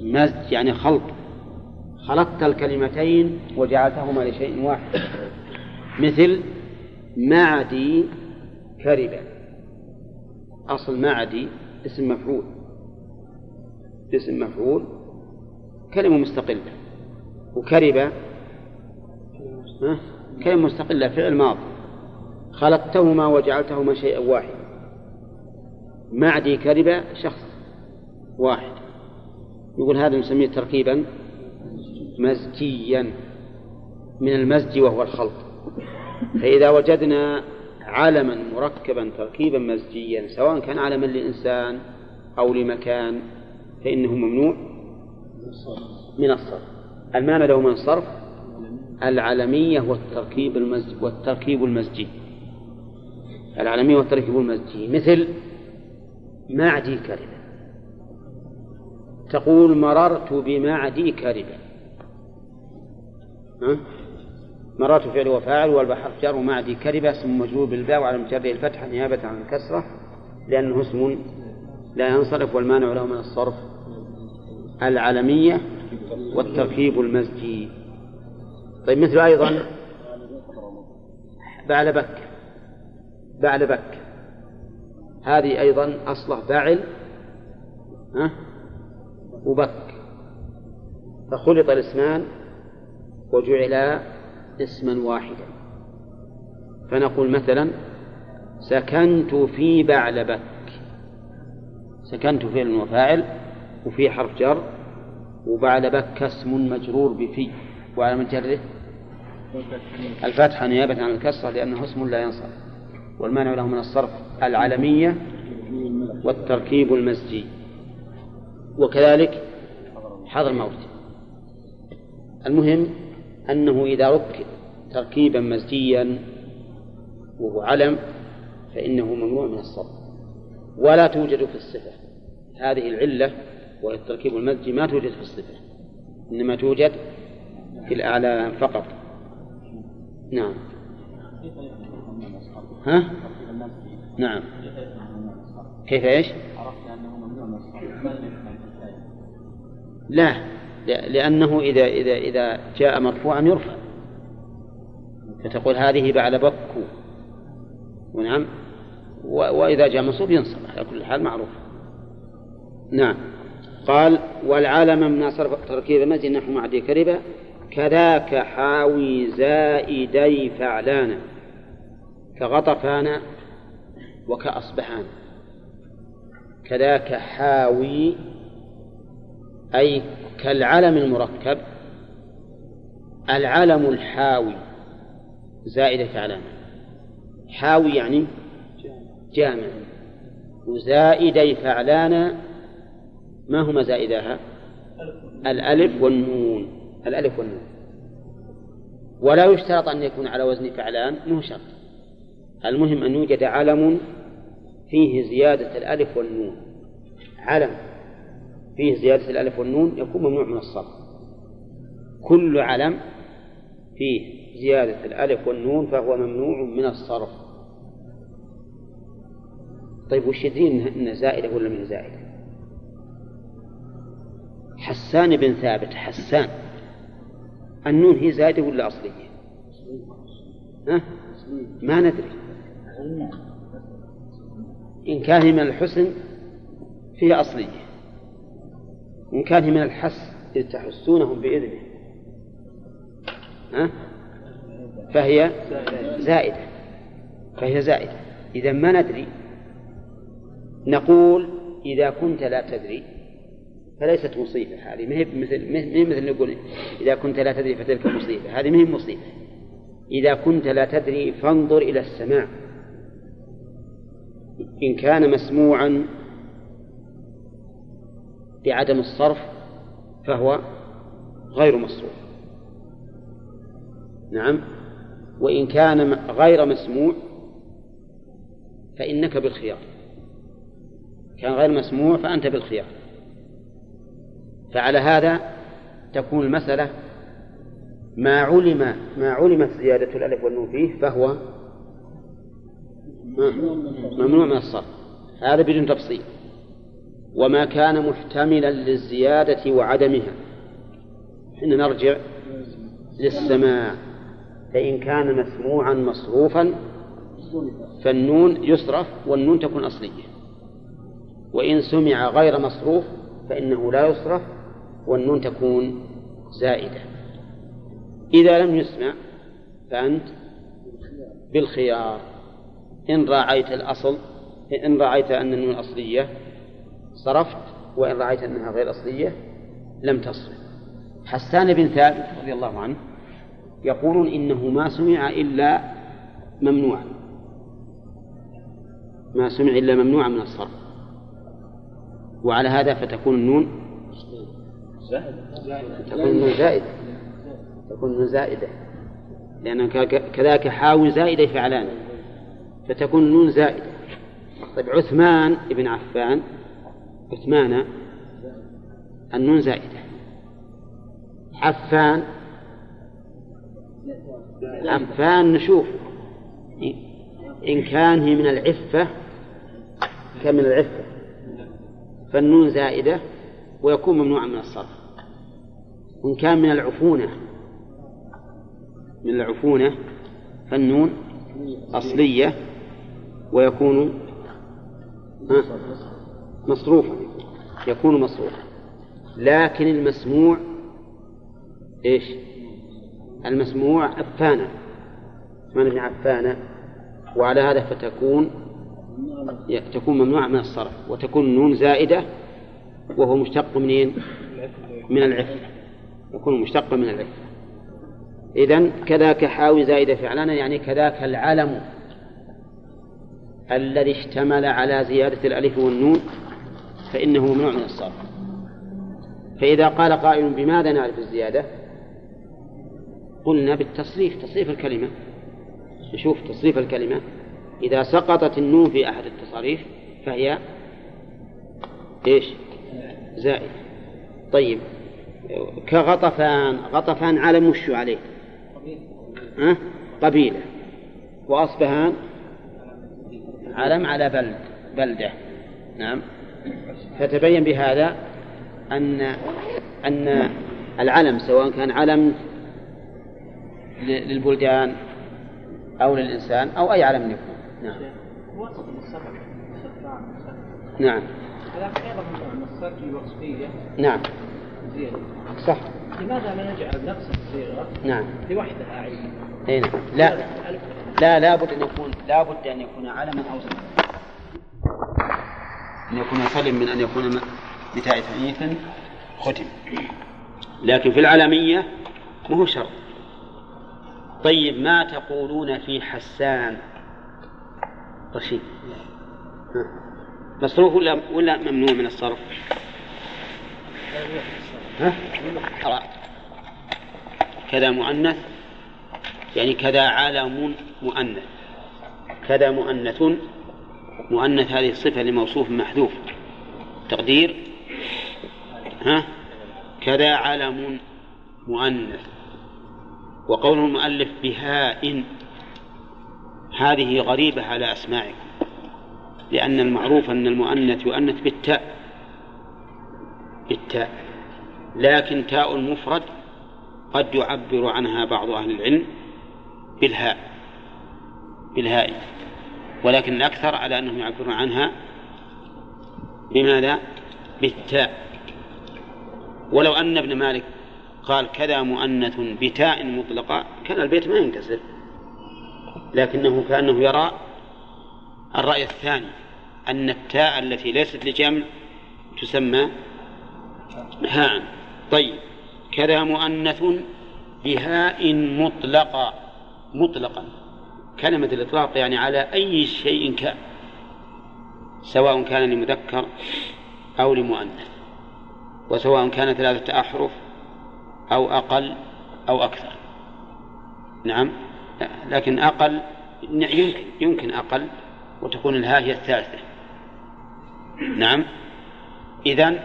مزج يعني خلط. خلطت الكلمتين وجعلتهما لشيء واحد. مثل معدي كربة أصل معدي اسم مفعول. اسم مفعول. كلمة مستقلة. وكربة كلمة مستقلة فعل ماضي. خلطتهما وجعلتهما شيئا واحدا. معدي كربة شخص واحد. يقول هذا نسميه تركيبا مزجيا من المزج وهو الخلط فإذا وجدنا علما مركبا تركيبا مزجيا سواء كان علما لإنسان أو لمكان فإنه ممنوع من الصرف. المانع له من الصرف العلمية والتركيب المزج والتركيب المزجي. العلمية والتركيب المزجي. مثل معدي كربة. تقول مررت بمعدي كربة. ها؟ مررت فعل وفاعل والبحر جار معدي كربة اسم مجرور بالباء وعلى مجره الفتحة نيابة عن الكسرة لأنه اسم لا ينصرف والمانع له من الصرف. العلمية والتركيب المزجي. طيب مثل أيضا بعلبك. بعلبك. هذه أيضا أصله بعل ها؟ وبك. فخلط الاسمان وجعلا اسما واحدا. فنقول مثلا سكنت في بعلبك سكنت فعل وفاعل وفي حرف جر وبعلبك اسم مجرور بفي. وعلى من جره؟ الفتحة نيابة عن الكسرة لأنه اسم لا ينصرف. والمانع له من الصرف العلمية والتركيب المزجي وكذلك حضر الموت. المهم أنه إذا ركب تركيبا مزجيا وهو علم فإنه ممنوع من الصرف. ولا توجد في الصفة. هذه العلة وهي التركيب المزجي ما توجد في الصفة. إنما توجد في الأعلام فقط. نعم. ها؟ نعم. كيف إيش؟ عرفت انه ممنوع من لا لأنه إذا إذا إذا جاء مرفوعا يرفع. فتقول هذه بعد بكو. ونعم وإذا جاء منصوب ينصب. على كل حال معروف. نعم. قال والعالم من تركيب المزي نحو معدي كربة. كذاك حاوي زائدي فعلان كغطفان وكأصبحان كذاك حاوي أي كالعلم المركب العلم الحاوي زائدة فعلان حاوي يعني جامع. وزائدي فعلان ما هما زائداها؟ الألف والنون. الألف والنون. ولا يشترط أن يكون على وزن فعلان مو شرط. المهم أن يوجد علم فيه زيادة الألف والنون. علم فيه زيادة الألف والنون يكون ممنوع من الصرف. كل علم فيه زيادة الألف والنون فهو ممنوع من الصرف. طيب وش يدري إنها زائدة ولا من زائدة حسان بن ثابت حسان. النون هي زائدة ولا أصلية؟ ها؟ ما ندري. إن كان من الحسن فهي أصلية. إن كان من الحس إذ تحسونهم بإذنه. ها؟ فهي زائدة. فهي زائدة. إذا ما ندري نقول إذا كنت لا تدري فليست مصيبة هذه. ما هي مثل ما هي مثل نقول إذا كنت لا تدري فتلك مصيبة هذه ما هي مصيبة. إذا كنت لا تدري فانظر إلى السماع إن كان مسموعا بعدم الصرف فهو غير مصروف. نعم. وإن كان غير مسموع فإنك بالخيار. كان غير مسموع فأنت بالخيار. فعلى هذا تكون المسألة ما علم ما علمت زيادة الألف والنون فيه فهو ممنوع من الصرف. هذا بدون تفصيل. وما كان محتملا للزيادة وعدمها. حين نرجع للسماع فإن كان مسموعا مصروفا فالنون يصرف والنون تكون أصلية. وإن سمع غير مصروف فإنه لا يصرف والنون تكون زائدة. إذا لم يسمع فأنت بالخيار. إن راعيت الأصل إن رأيت أن النون أصلية صرفت وإن رأيت أنها غير أصلية لم تصرف. حسان بن ثابت رضي الله عنه يقولون إنه ما سمع إلا ممنوعا. ما سمع إلا ممنوعا من الصرف. وعلى هذا فتكون النون تكون النون زائدة. تكون النون زائدة. لأن كذلك حاول زائدة فعلان. فتكون النون زائدة. طيب عثمان بن عفان عثمان النون زائدة. عفان عفان نشوف. إن كان هي من العفة كان من العفة. فالنون زائدة ويكون ممنوعا من الصرف. وإن كان من العفونة من العفونة فالنون أصلية. ويكون؟ مصروفا. يكون مصروفا. لكن المسموع إيش؟ المسموع عفانا. عثمان بن عفان وعلى هذا فتكون تكون ممنوعة من الصرف وتكون النون زائدة وهو مشتق منين؟ من العفة. يكون مشتقا من العفة. إذا كذاك حاوي زائدة فعلانا يعني كذاك العلم. الذي اشتمل على زيادة الألف والنون فإنه ممنوع من الصرف. فإذا قال قائل بماذا نعرف الزيادة؟ قلنا بالتصريف تصريف الكلمة. نشوف تصريف الكلمة. إذا سقطت النون في أحد التصاريف فهي إيش؟ زائد طيب. كغطفان غطفان علم وشو عليه؟ قبيلة. وأصبهان؟ علم على بلد بلدة. نعم. فتبين بهذا أن أن العلم سواء كان علم للبلدان أو للإنسان أو أي علم يكون. نعم. نعم. نعم. صح. لماذا لا نجعل نفس الصيغة نعم. لوحدها عينا؟ اي نعم. لا. لا لابد أن يكون لابد أن يكون علما أو زمنا أن يكون سلم من أن يكون بتاء تأنيث ختم. لكن في العلمية مو شرط. طيب ما تقولون في حسان؟ رشيد. مصروف ولا ولا ممنوع من الصرف؟ ها؟ كذا مؤنث يعني كذا علم مؤنث. كذا مؤنث مؤنث هذه الصفة لموصوف محذوف. تقدير؟ ها؟ كذا علم مؤنث. وقول المؤلف بهاء هذه غريبة على أسماعكم. لأن المعروف أن المؤنث يؤنث بالتاء. بالتاء. لكن تاء المفرد قد يعبر عنها بعض أهل العلم بالهاء. بالهاء. ولكن الأكثر على أنهم يعبرون عنها بماذا؟ بالتاء. ولو أن ابن مالك قال كذا مؤنث بتاء مطلقة كان البيت ما ينكسر. لكنه كأنه يرى الرأي الثاني أن التاء التي ليست لجمع تسمى هاء. طيب كذا مؤنث بهاء مطلقة. مطلقا. كلمة الإطلاق يعني على أي شيء كان سواء كان لمذكر أو لمؤنث وسواء كان ثلاثة أحرف أو أقل أو أكثر. نعم لكن أقل يمكن يمكن أقل وتكون الهاء هي الثالثة. نعم إذن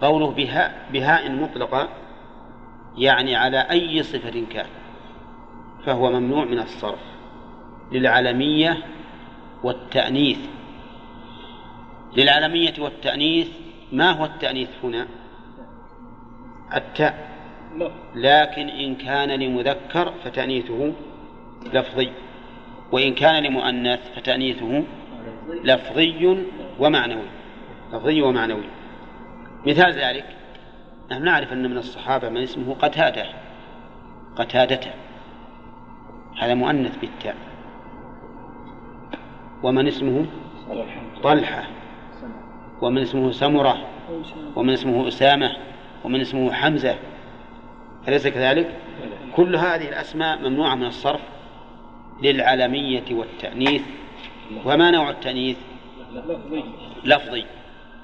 قوله بهاء بهاء مطلقة يعني على أي صفة كان فهو ممنوع من الصرف. للعلمية والتأنيث. للعلمية والتأنيث ما هو التأنيث هنا؟ التاء لكن إن كان لمذكر فتأنيثه لفظي وإن كان لمؤنث فتأنيثه لفظي ومعنوي. لفظي ومعنوي. مثال ذلك نحن نعرف أن من الصحابة من اسمه قتادة قتادة. هذا مؤنث بالتاء. ومن اسمه؟ طلحة. ومن اسمه سمرة. ومن اسمه أسامة. ومن اسمه حمزة. أليس كذلك؟ كل هذه الأسماء ممنوعة من الصرف للعلمية والتأنيث. وما نوع التأنيث؟ لفظي.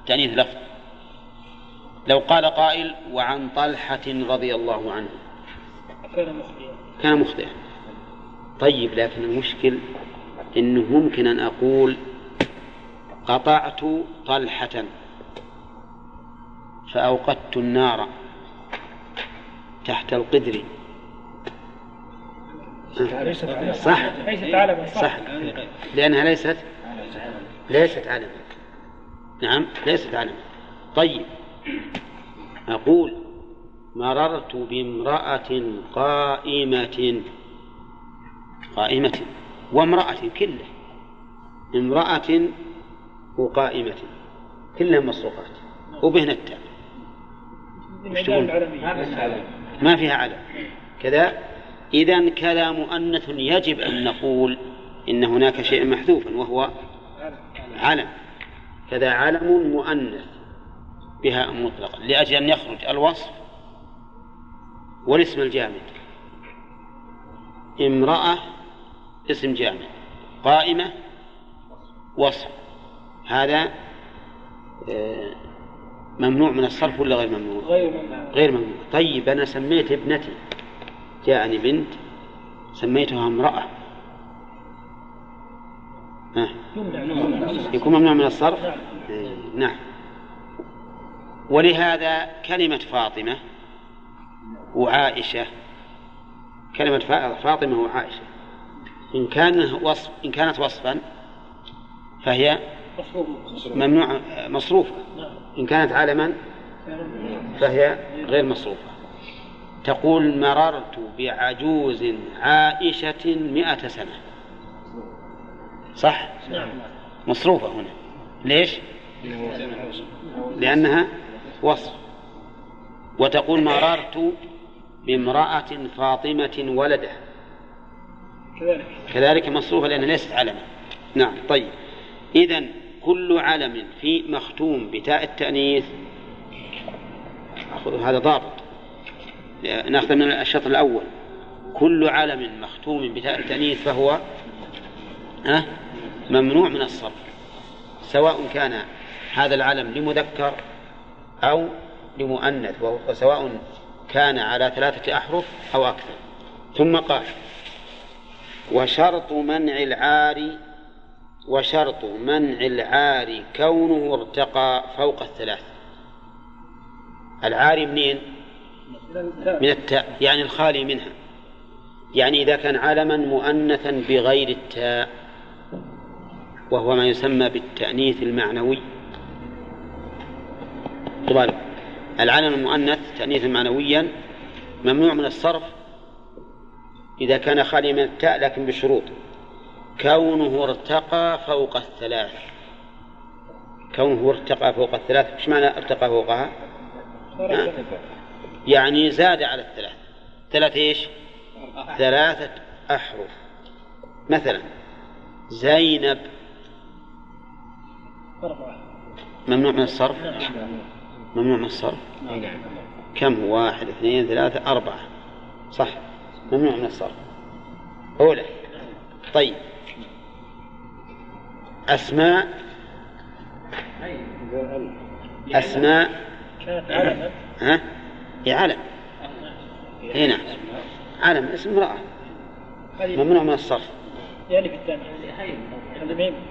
تأنيث لفظ. لو قال قائل وعن طلحة رضي الله عنه كان مخطئا. طيب لكن المشكل إنه ممكن أن أقول قطعت طلحة فأوقدت النار تحت القدر. صح؟ صح. لأنها ليست ليست علم نعم ليست علم طيب. أقول مررت بامرأة قائمة. قائمة. وامرأة كله امرأة وقائمة كلها مصروفات وبهن التاء؟ ما فيها علم كذا إذا كذا مؤنث يجب أن نقول إن هناك شيء محذوفا وهو علم كذا علم مؤنث بها مطلقا لأجل أن يخرج الوصف والاسم الجامد. امرأة اسم جامد قائمة وصف. هذا آه، ممنوع من الصرف ولا غير ممنوع؟ غير ممنوع. غير ممنوع. طيب أنا سميت ابنتي. جاءني بنت سميتها امرأة. ها. يكون ممنوع من الصرف؟ إيه، نعم. ولهذا كلمة فاطمة وعائشة كلمة فا- فاطمة وعائشة. إن كان وصف إن كانت وصفا فهي ممنوع مصروفة إن كانت علما فهي غير مصروفة. تقول مررت بعجوز عائشة مئة سنة. صح؟ مصروفة هنا. ليش؟ لأنها وصف. وتقول مررت بامرأة فاطمة ولدها. كذلك. كذلك مصروفة لأنها ليست علما. نعم طيب. إذا كل علم في مختوم بتاء التأنيث هذا ضابط. نأخذ من الشطر الأول. كل علم مختوم بتاء التأنيث فهو ها؟ ممنوع من الصرف سواء كان هذا العلم لمذكر أو لمؤنث وسواء كان على ثلاثة أحرف أو أكثر. ثم قال وشرط منع العار وشرط منع العار كونه ارتقى فوق الثلاث. العار منين؟ من التاء يعني الخالي منها. يعني إذا كان علما مؤنثا بغير التاء وهو ما يسمى بالتأنيث المعنوي. طبعا العلم المؤنث تأنيثا معنويا ممنوع من الصرف إذا كان خاليا من التاء لكن بشروط. كونه ارتقى فوق الثلاث. كونه ارتقى فوق الثلاث إيش معنى ارتقى فوقها؟ ها؟ يعني زاد على الثلاث. ثلاث إيش؟ ثلاثة أحرف. مثلا زينب. ممنوع من الصرف؟ ممنوع من الصرف؟ كم؟ هو واحد اثنين ثلاثة أربعة. صح. ممنوع من الصرف. أولى طيب. أسماء أسماء ها؟ هي علم. هنا علم اسم امرأة. ممنوع من الصرف.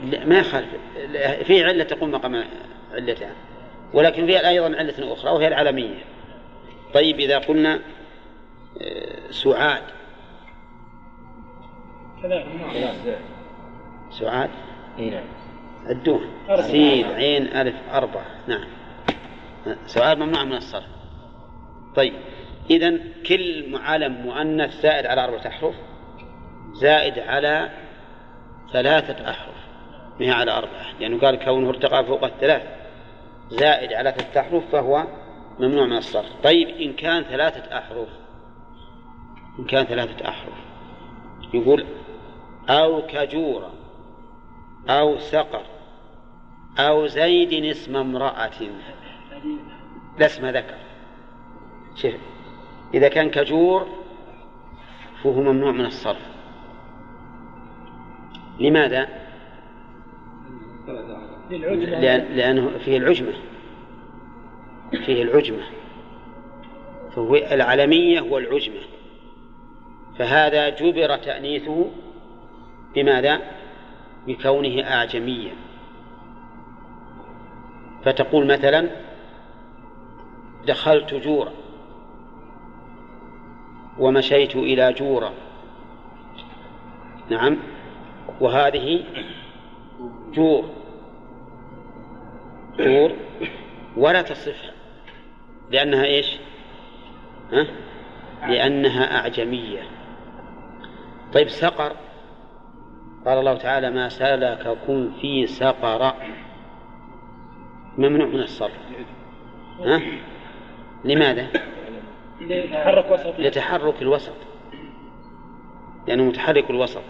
لا ما يخالف. في علة تقوم مقام علتها. ولكن فيها أيضا علة أخرى وهي العلمية. طيب إذا قلنا سعاد. كذلك سعاد نعم. عدوها أربعة. سين عين ألف أربعة. نعم. سؤال ممنوع من الصرف. طيب إذا كل علم مؤنث زائد على أربعة أحرف زائد على ثلاثة أحرف. ما هي على أربعة؟ لأنه قال كونه ارتقى فوق الثلاث. زائد على ثلاثة أحرف فهو ممنوع من الصرف. طيب إن كان ثلاثة أحرف إن كان ثلاثة أحرف. يقول أو كجورة أو سقر أو زيد اسم امرأة. لا اسم ذكر. شوف إذا كان كجور فهو ممنوع من الصرف. لماذا؟ لأن لأنه فيه العجمة. فيه العجمة. فهو العلمية والعجمة. فهذا جبر تأنيثه بماذا؟ بكونه أعجميا. فتقول مثلا دخلت جورا ومشيت إلى جورا. نعم. وهذه جور. جور ولا تصفها لأنها إيش؟ ها؟ لأنها أعجمية. طيب سقر. قال الله تعالى ما سلككم في سقر. ممنوع من الصرف. ها؟ لماذا؟ يتحرك وسط. لتحرك الوسط. لأنه متحرك الوسط.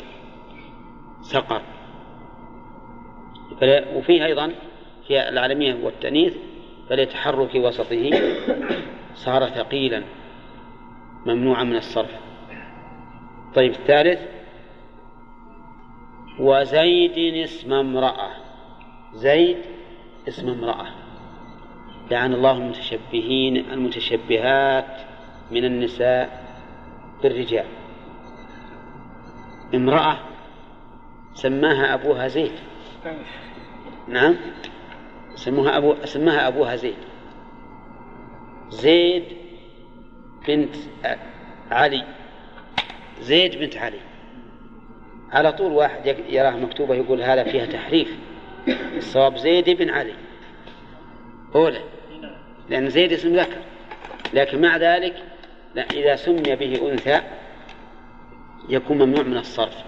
سقر. وفيه أيضا في العالمية والتأنيث فلتحرك وسطه صار ثقيلا. ممنوعا من الصرف. طيب الثالث. وزيد اسم امرأة. زيد اسم امرأة. لعن الله المتشبهين المتشبهات من النساء بالرجال. امرأة سماها أبوها زيد. نعم. سموها أبو سماها أبوها زيد. زيد بنت علي. زيد بنت علي. على طول واحد يراه مكتوبة يقول هذا فيها تحريف. الصواب زيد بن علي. أولى. لأن زيد اسم ذكر. لكن مع ذلك لا إذا سمي به أنثى يكون ممنوع من الصرف.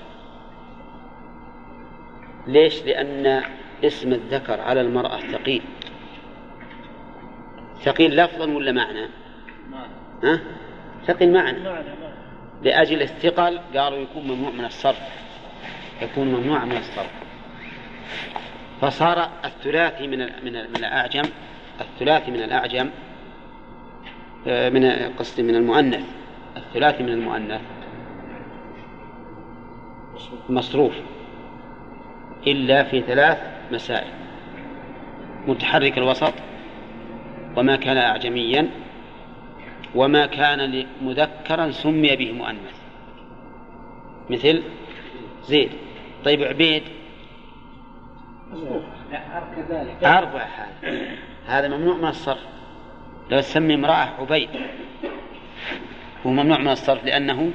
ليش؟ لأن اسم الذكر على المرأة ثقيل. ثقيل لفظا ولا معنى؟ ها؟ ثقيل معنى. لأجل الثقل قالوا يكون ممنوع من الصرف. يكون ممنوع من الصرف. فصار الثلاثي من من من الأعجم الثلاثي من الأعجم آه، من قصدي من المؤنث. الثلاثي من المؤنث. مصروف. إلا في ثلاث مسائل. متحرك الوسط وما كان أعجميا وما كان مذكرا سمي به مؤنث. مثل زيد. طيب عبيد. أربع حال. هذا ممنوع من الصرف. لو تسمي امرأة عبيد. هو ممنوع من الصرف لأنه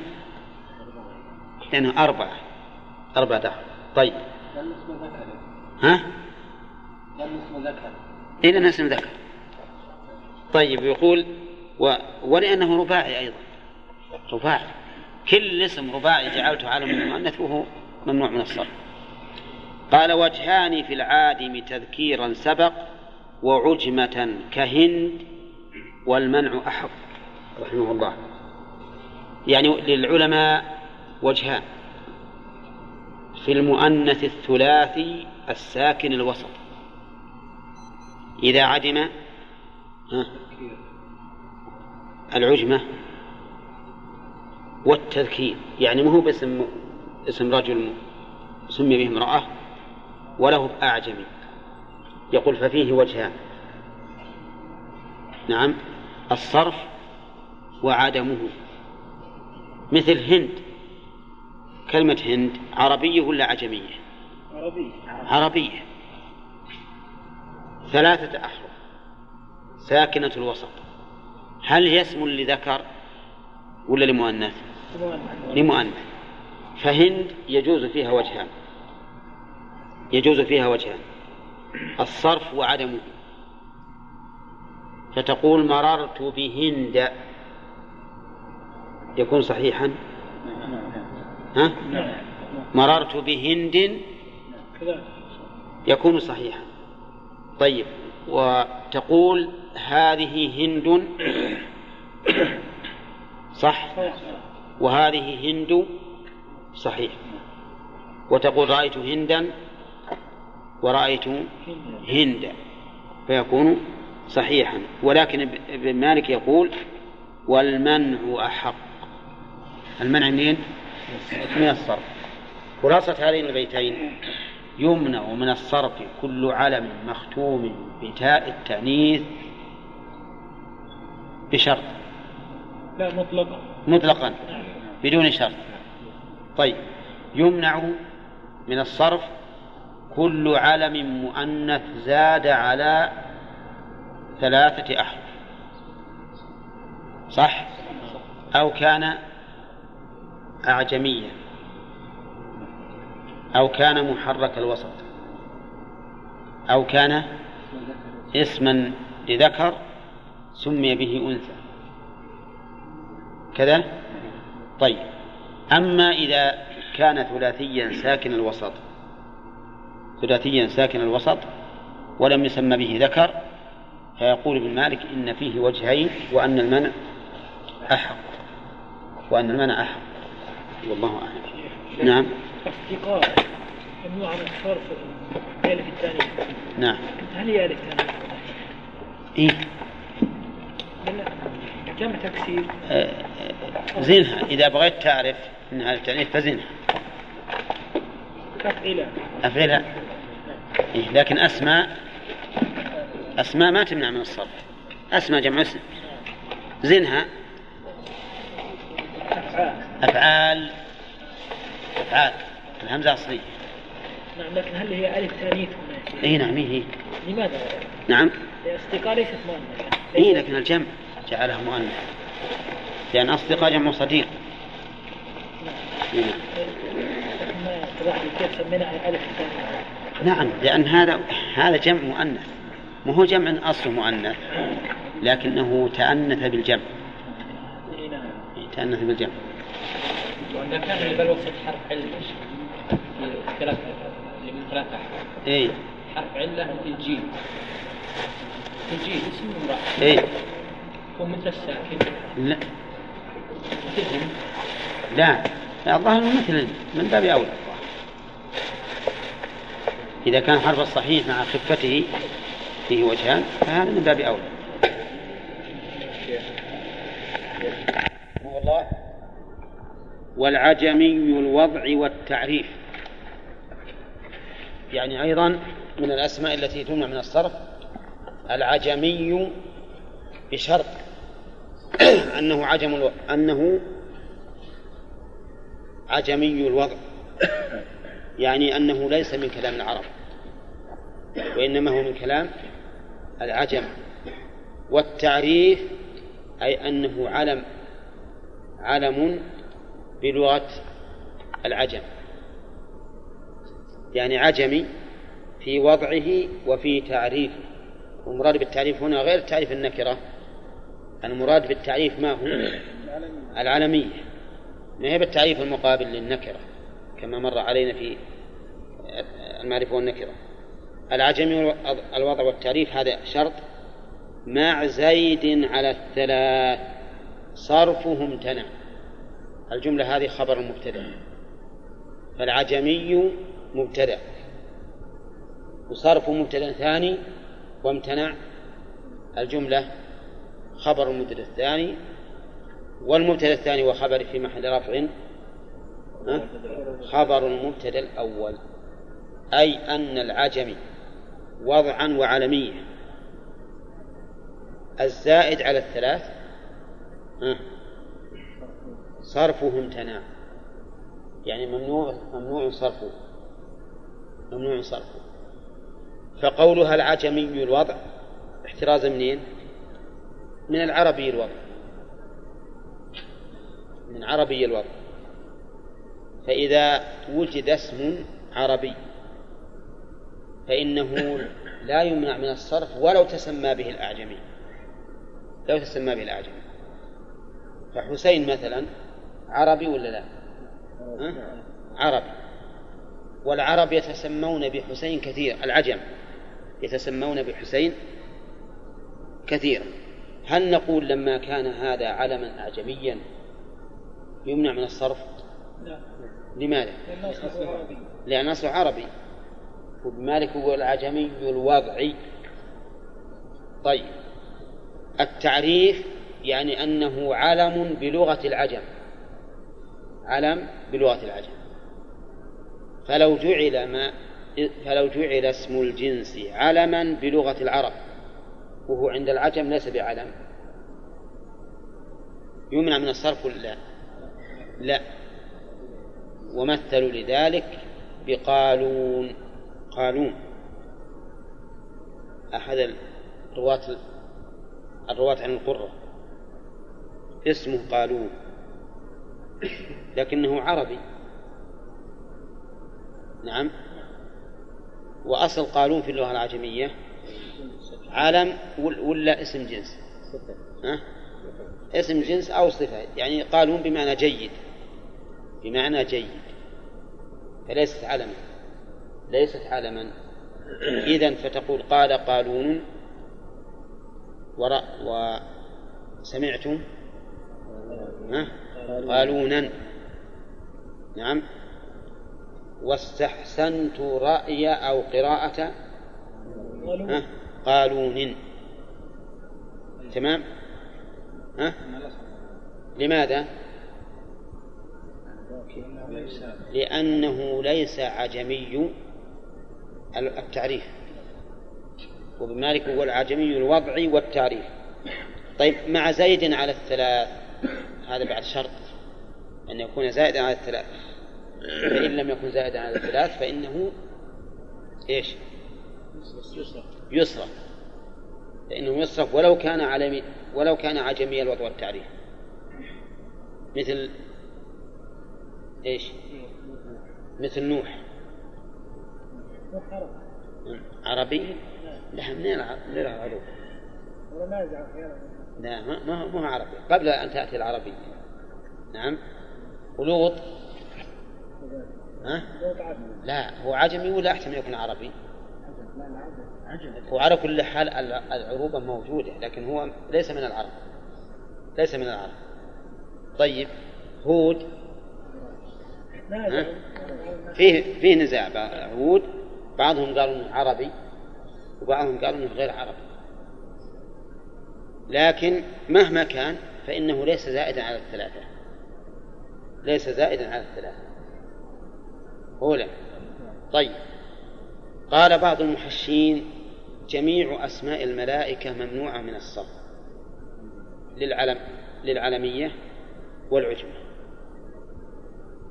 لأنه أربعة. أربعة دهر. طيب. ها؟ إذا اسم ذكر. طيب يقول و... ولأنه رباعي أيضا. رباعي. كل اسم رباعي جعلته علم المؤنث وهو ممنوع من الصرف. قال وجهان في العادم تذكيرا سبق وعجمة كهند والمنع أحق. رحمه الله. يعني للعلماء وجهان. في المؤنث الثلاثي الساكن الوسط. إذا عدم العجمة والتذكير يعني مو باسم اسم رجل سمي به امرأة وله بأعجمي يقول ففيه وجهان. نعم الصرف وعدمه. مثل هند كلمة هند عربية ولا عجمية؟ عربية. عربية. ثلاثة أحرف ساكنة الوسط. هل هي اسم لذكر ولا لمؤنث؟ لمؤنث. فهند يجوز فيها وجهان. يجوز فيها وجهان. الصرف وعدمه. فتقول مررت بهند. يكون صحيحا؟ ها؟ مررت بهند. يكون صحيحا. طيب. وتقول هذه هند. صح؟ وهذه هند. صحيح. وتقول رأيت هندا ورأيت هندا فيكون صحيحا. ولكن ابن مالك يقول والمنع أحق. المنع منين؟ من الصرف. خلاصة هذين البيتين. يمنع من الصرف كل علم مختوم بتاء التأنيث بشرط. لا مطلقا. مطلقا. بدون شرط. طيب. يمنع من الصرف كل علم مؤنث زاد على ثلاثة أحرف. صح؟ أو كان أعجميا. أو كان محرك الوسط. أو كان اسما لذكر سمي به أنثى. كذا؟ طيب. أما إذا كان ثلاثيا ساكن الوسط ثلاثيا ساكن الوسط ولم يسمى به ذكر فيقول ابن مالك إن فيه وجهين وأن المنع أحق. وأن المنع أحق. والله أعلم. نعم. افتقار ممنوع من الصرف الألف الثانية نعم. هل هي ألف ثانية؟ إيه؟ جمع تكسير؟ آه، زينها إذا بغيت تعرف أنها التأنيث فزنها. أفعلة أفعلها؟ إيه لكن أسماء أسماء ما تمنع من الصرف. أسماء جمع اسم. زنها. أفعال. أفعال. الهمزة أصلية. نعم لكن هل هي ألف ثانية هنا؟ إي نعم إيه. لماذا؟ نعم. الاصدقاء ليست مؤنثة إي لكن الجمع جعلها مؤنث. لأن أصدقاء جمع صديق. إيه نعم. نعم لأن هذا هذا جمع مؤنث. ما هو جمع أصله مؤنث. لكنه تأنث بالجمع. إي نعم إيه، تأنث بالجمع. وإذا كان بالوسط حرف علة. في ثلاث اللي من ثلاثة أحرف إيه. حرف علة في الجيم. الجيم اسم امرأة إيه. يكون مثل الساكن؟ لا. لا. لا الظاهر مثل من باب أولى. إذا كان حرف الصحيح مع خفته فيه وجهان فهذا من باب أولى. والله. والعجمي الوضع والتعريف. يعني أيضا من الأسماء التي تمنع من الصرف. العجمي بشرط أنه عجم ألو... أنه عجمي الوضع. يعني أنه ليس من كلام العرب وإنما هو من كلام العجم. والتعريف أي أنه علم علم بلغة العجم. يعني عجمي في وضعه وفي تعريفه. والمراد بالتعريف هنا غير تعريف النكرة. المراد بالتعريف ما هو؟ العلمية. ما هي بالتعريف المقابل للنكرة؟ كما مر علينا في المعرفة والنكرة. العجمي الوضع والتعريف هذا شرط. مع زيد على الثلاث. صرفه امتنع الجملة هذه خبر المبتدأ فالعجمي مبتدأ. وصرف مبتدأ ثاني وامتنع الجملة خبر المبتدأ الثاني والمبتدأ الثاني وخبر في محل رفع؟ خبر المبتدأ الأول. أي أن العجم وضعا وعلمية الزائد على الثلاث؟ صرفه امتنع يعني ممنوع ممنوع صرفه. ممنوع صرفه. فقولها العجمي الوضع. احترازا منين؟ من العربي الوضع. من عربي الوضع. فإذا وجد اسم عربي فإنه لا يمنع من الصرف ولو تسمى به الأعجمي. لو تسمى به الأعجمي. فحسين مثلا عربي ولا لا؟ عربي. والعرب يتسمون بحسين كثير العجم. يتسمون بحسين كثيرا هل نقول لما كان هذا علما أعجميا يمنع من الصرف؟ لا. لماذا؟ لأن أصله عربي. لأن أصله عربي. وابن مالك هو العجمي الوضعي طيب. التعريف يعني أنه علم بلغة العجم. علم بلغة العجم. فلو جعل ما فلو جعل اسم الجنس علما بلغة العرب وهو عند العجم ليس بعلم. يمنع من الصرف ولا لا؟ لا. ومثلوا لذلك بقالون. قالون. أحد الرواة الرواة عن القرة. اسمه قالون. لكنه عربي. نعم. وأصل قالون في اللغة العجمية علم ولا اسم جنس ها؟ اسم جنس أو صفة يعني قالون بمعنى جيد بمعنى جيد فليست علما ليست علما إذا فتقول قال قالون ورأ وسمعتم؟ قالونا نعم واستحسنت رأي أو قراءة؟ ها؟ قالون تمام؟ ها؟ لماذا؟ لأنه ليس عجمي التعريف. وابن مالك هو العجمي الوضعي والتعريف. طيب مع زيد على الثلاث هذا بعد شرط أن يكون زائدا على الثلاث. فإن لم يكن زائدا على الثلاث فإنه إيش؟ يصرف. فإنه يصرف ولو كان عالمي ولو كان عجمي الوضع والتعريف. مثل إيش؟ مثل نوح. عربي؟ لا من العرب من العرب لا ما ما هو عربي. قبل أن تأتي العربي نعم. ولوط؟ ها؟ لا هو عجمي ولا أحسن يكون عربي؟ هو على كل حال العروبة موجودة لكن هو ليس من العرب. ليس من العرب. طيب هود؟ فيه فيه نزاع. هود بعضهم قالوا إنه عربي وبعضهم قالوا إنه غير عربي. لكن مهما كان فإنه ليس زائدا على الثلاثة. ليس زائدا على الثلاثة. أولا طيب. قال بعض المحشين جميع أسماء الملائكة ممنوعة من الصرف للعلم للعلمية والعجمة.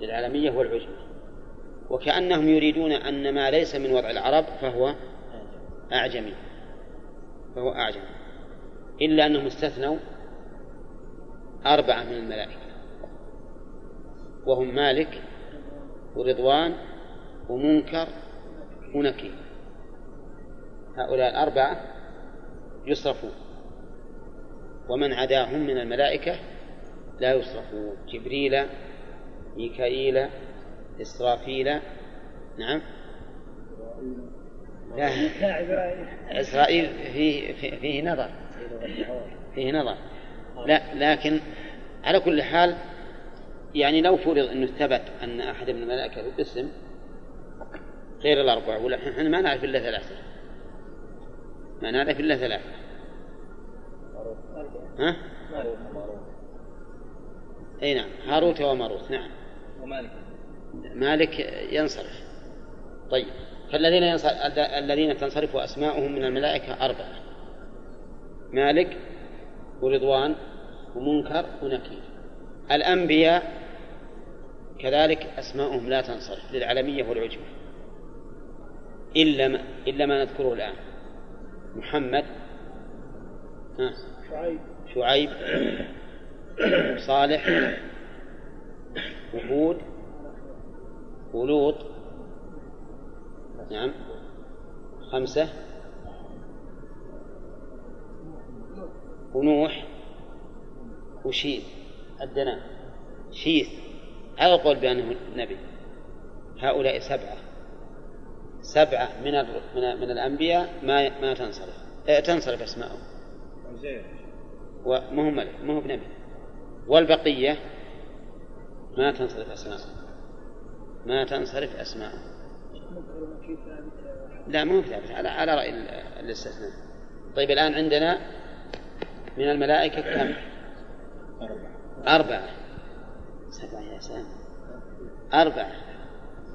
للعلمية والعجمة. وكأنهم يريدون أن ما ليس من وضع العرب فهو أعجمي. فهو أعجمي. إلا أنهم استثنوا أربعة من الملائكة. وهم مالك ورضوان ومنكر ونكير. هؤلاء الأربعة يصرفون. ومن عداهم من الملائكة لا يصرفون. جبريل ميكائيل إسرافيل. نعم. لا. إسرائيل فيه, فيه نظر. فيه نظر. لا لكن على كل حال يعني لو فرض أنه ثبت أن أحد من الملائكة له اسم غير الأربعة ولا إحنا ما نعرف إلا ثلاثة. ما نعرف إلا ثلاثة. ها؟ أي نعم هاروت وماروت نعم. ومالك مالك ينصرف. طيب فالذين ينصرف الذين تنصرف أسماؤهم من الملائكة أربعة. مالك ورضوان ومنكر ونكير. الأنبياء كذلك أسماؤهم لا تنصرف للعلمية والعجمة. إلا ما إلا ما نذكره الآن. محمد ها؟ شعيب. شعيب صالح وهود ولوط نعم خمسة ونوح وشيث عندنا شيث. هذا القول بأنه نبي. هؤلاء سبعة. سبعة من من, من الأنبياء ما ما تنصرف. آه تنصرف أسماءهم وما هو ملك ما هو بنبي والبقية ما تنصرف أسماءهم ما تنصرف أسماءهم لا ما هو ثابت. على على رأي الاستثناء. طيب الآن عندنا من الملائكة كم؟ أربعة. سبعة يا سلام أربعة.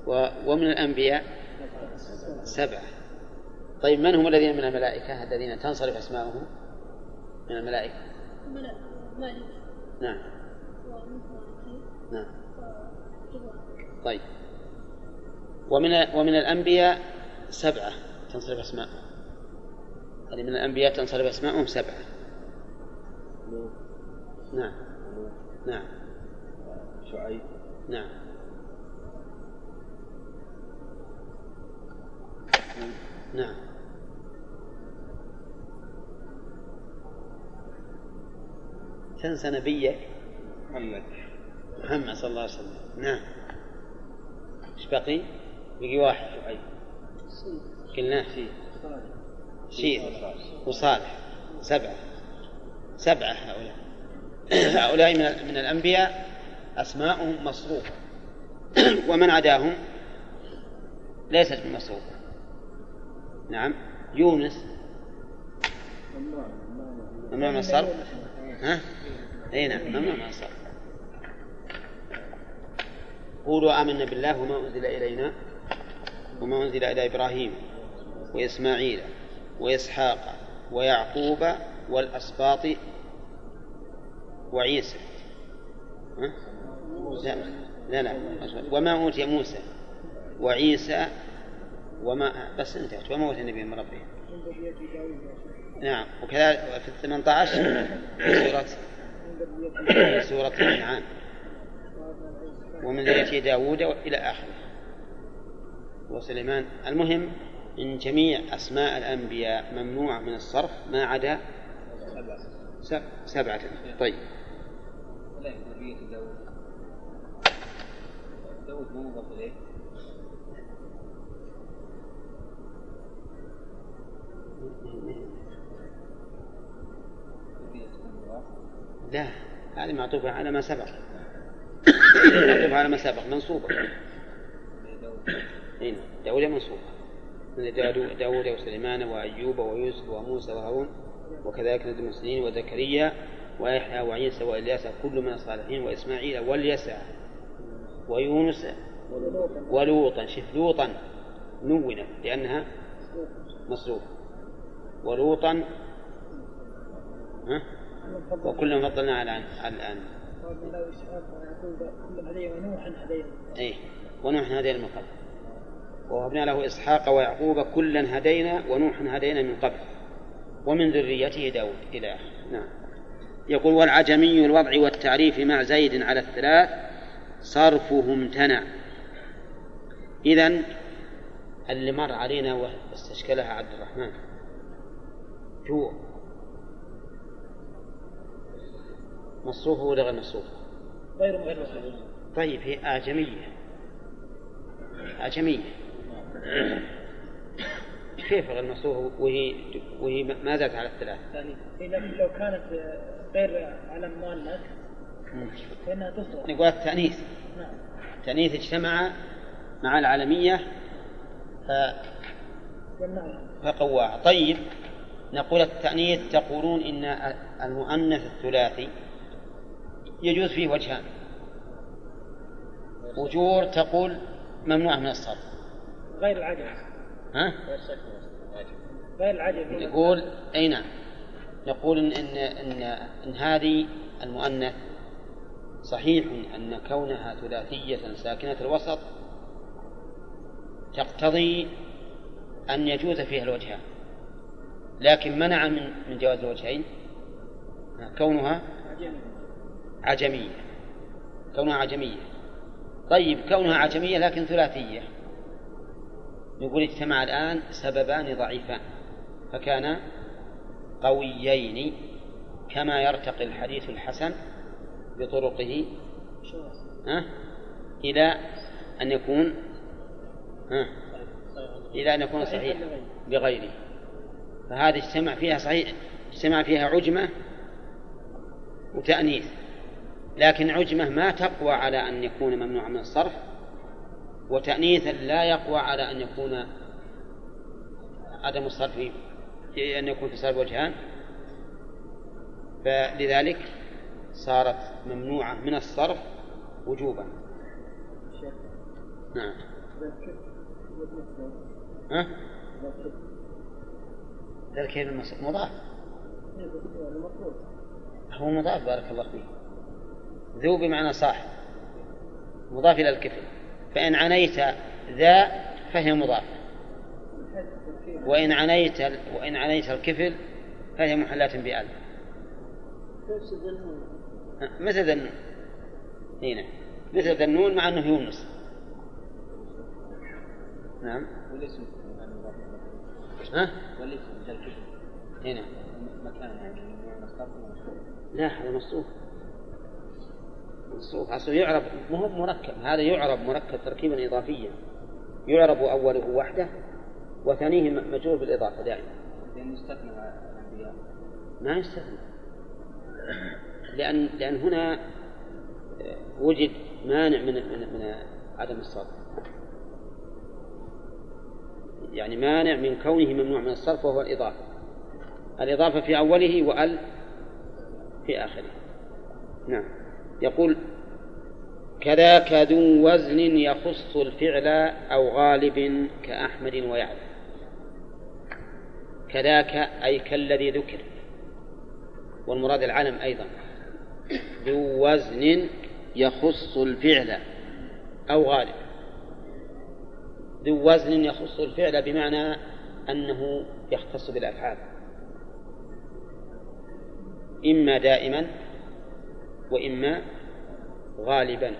و... ومن الأنبياء؟ سبعة. طيب من هم الذين من الملائكة؟ الذين تنصرف أسماءهم من الملائكة. نعم. نعم. طيب. ومن ومن الأنبياء؟ سبعة تنصرف أسماءهم يعني من الأنبياء تنصرف أسماءهم سبعة. نعم. نعم. شعيب. نعم. نعم. تنسى نبيك؟ محمد. محمد صلى الله عليه وسلم. نعم. إيش بقي؟ بقي واحد. شعيب. قلناه شيء وصالح. سبعة. سبعة هؤلاء. هؤلاء من من الأنبياء أسماؤهم مصروفة. ومن عداهم؟ ليست بمصروفة نعم. يونس. ممنوع من الصرف؟ ها؟ إي نعم ممنوع من الصرف. قولوا آمنا بالله وما أنزل إلينا وما أنزل إلى إبراهيم وإسماعيل وإسحاق ويعقوب والأسباط وعيسى. ها؟ لا لا لا وما أوتي موسى. وعيسى وما بس انتهت. وما أوتي النبي من ربه. نعم. وكذلك في الثمانية عشر سورة سورة الأنعام. ومن ذرية داوود إلى آخره. وسليمان. المهم إن جميع أسماء الأنبياء ممنوعة من الصرف ما عدا سبعة. طيب. لا مضاف إليه. لا هذه معطوفة على ما سبق. معطوفة على ما سبق منصوبة. هنا داود منصوبة. من داود وسليمان وأيوب ويوسف وموسى وهارون وكذلك ند المسلمين وزكريا ويحيى وعيسى وإلياس كل من الصالحين وإسماعيل واليسع ويونس ولوطا. شف لوطا نونت لأنها مصروفة ولوطا ها؟ وكلهم فضلنا على على الآن ونوحا هدينا من قبل. ووهبنا له إسحاق ويعقوب كلا هدينا ونوحا هدينا من قبل. ومن ذريته داود آخره نعم. يقول والعجمي الوضع والتعريف مع زيد على الثلاث صرفه امتنع إذا اللي مر علينا واستشكلها عبد الرحمن. جوع. مصروفه ولا غير مصروفه؟ غير غير مصروف. طيب هي آجمية آجمية كيف غير مصروفه وهي وهي ما زالت على الثلاث؟ يعني لو كانت غير على مؤنث فإنها تصرف نقول التأنيث نعم. التأنيث اجتمع مع العالمية ف... فقواها طيب نقول التأنيث تقولون إن المؤنث الثلاثي يجوز فيه وجهان. وجور تقول ممنوع من الصرف. غير العجم ها؟ غير العجم نقول أي نعم نقول إن إن إن, إن هذه المؤنث صحيح أن كونها ثلاثية ساكنة الوسط تقتضي أن يجوز فيها الوجهان لكن منع من من جواز الوجهين. كونها عجمية. كونها عجمية. طيب كونها عجمية لكن ثلاثية. نقول اجتمع الآن سببان ضعيفان فكان قويين كما يرتقي الحديث الحسن بطرقه ها إلى أن يكون ها إلى أن يكون صحيح بغيره. فهذه اجتمع فيها صحيح اجتمع فيها عجمة وتأنيث. لكن عجمة ما تقوى على أن يكون ممنوعا من الصرف وتأنيثا لا يقوى على أن يكون عدم الصرف أن يكون في صرف وجهان. فلذلك صارت ممنوعة من الصرف وجوبا. نعم. ها؟ ذلك كيف مضاف. هو مضاف بارك الله فيك. ذو بمعنى صاحب. مضاف إلى الكفل. فإن عنيت ذا فهي مضافة وإن عنيت وإن عنيت الكفل فهي محلات بألف. مثل ذنون هنا مثل ذنون مع أنه يونس. نعم. والاسم ها؟ والاسم الكفر هنا لا هذا مصروف. منصوب أصله يعرب ما هو مركب. هذا يعرب مركب تركيبا إضافيا. يعرب أوله وحده وثانيه مجرور بالإضافة دائما. لأن يستثنى الأنبياء. ما يستثنى. لأن لأن هنا وجد مانع من من, من عدم الصرف. يعني مانع من كونه ممنوع من الصرف وهو الإضافة. الإضافة في أوله وأل في آخره. نعم. يقول كذاك ذو وزن يخص الفعل أو غالب كأحمد ويعلم. كذاك أي كالذي ذكر. والمراد العلم أيضا. ذو وزن يخص الفعل أو غالب. ذو وزن يخص الفعل بمعنى أنه يختص بالأفعال. إما دائما وإما غالبا.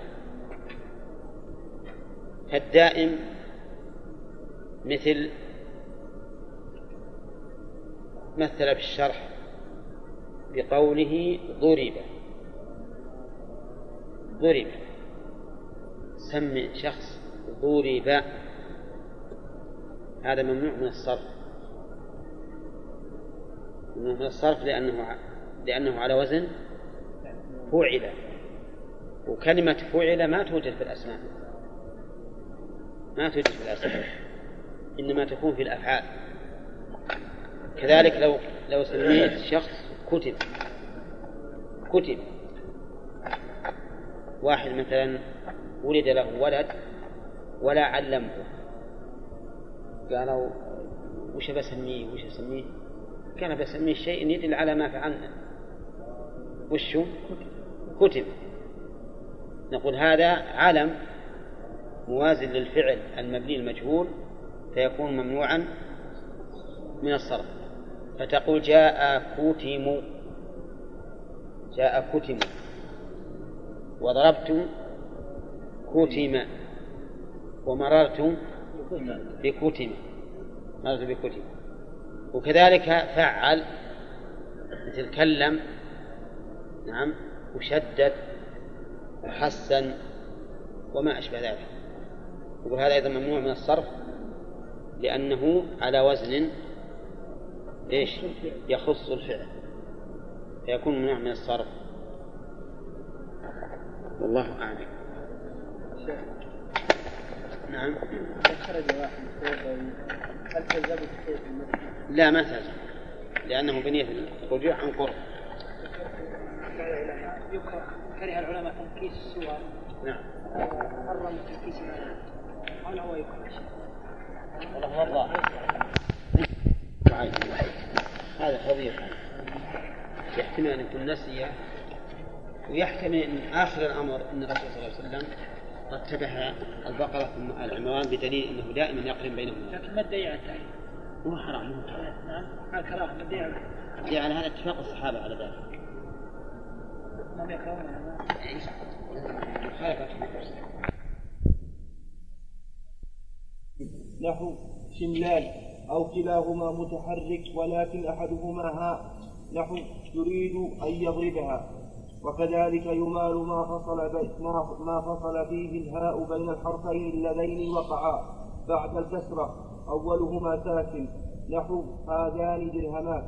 فالدائم مثل مثل في الشرح بقوله ضرب. ضرب. سمي شخص ضرب. هذا ممنوع من الصرف. ممنوع من الصرف لأنه لأنه على وزن فعل. وكلمة فعل ما توجد في الأسماء. ما توجد في الأسماء. إنما تكون في الأفعال. كذلك لو لو سميت شخص كتب. كتب. واحد مثلا ولد له ولد ولا علمه قالوا وش بسميه؟ وش اسميه كان بسميه شيء يدل على ما فعلنا. وشو كتب. نقول هذا علم موازن للفعل المبني المجهول فيكون ممنوعا من الصرف. فتقول جاء كتم. جاء كتم. وضربت كتم. ومررت بكتم. مررت بكتم. وكذلك فعل. مثل كلم. نعم. وشدد. وحسن. وما أشبه ذلك. يقول هذا أيضا ممنوع من الصرف. لأنه على وزن إيش؟ يخص الفعل. فيكون ممنوع من الصرف. والله أعلم. نعم. خرج واحد هل تلزم لا ما تلزم لأنه بنية الرجوع عن قرب. كره العلماء تنكيس السور. نعم. حرم تنكيس المعنى هل هو يكره والله هذا فضيحة يحتمل أن يكون نسي ويحتمل أن آخر الأمر أن الرسول صلى الله عليه وسلم رتبها البقرة ثم العمران بدليل أنه دائما يقرن بينهما لكن ما ادعي على التحريم مو حرام حرام. نعم على الكراهه ما ادعي على يعني هذا اتفاق الصحابة على ذلك. ما يكرهون نحو شملان أو كلاهما متحرك ولكن أحدهما هاء نحو يريد أن يضربها. وكذلك يمال ما فصل ما فصل فيه الهاء بين الحرفين اللذين وقعا بعد الكسرة أولهما ساكن. نحو هذان درهمان.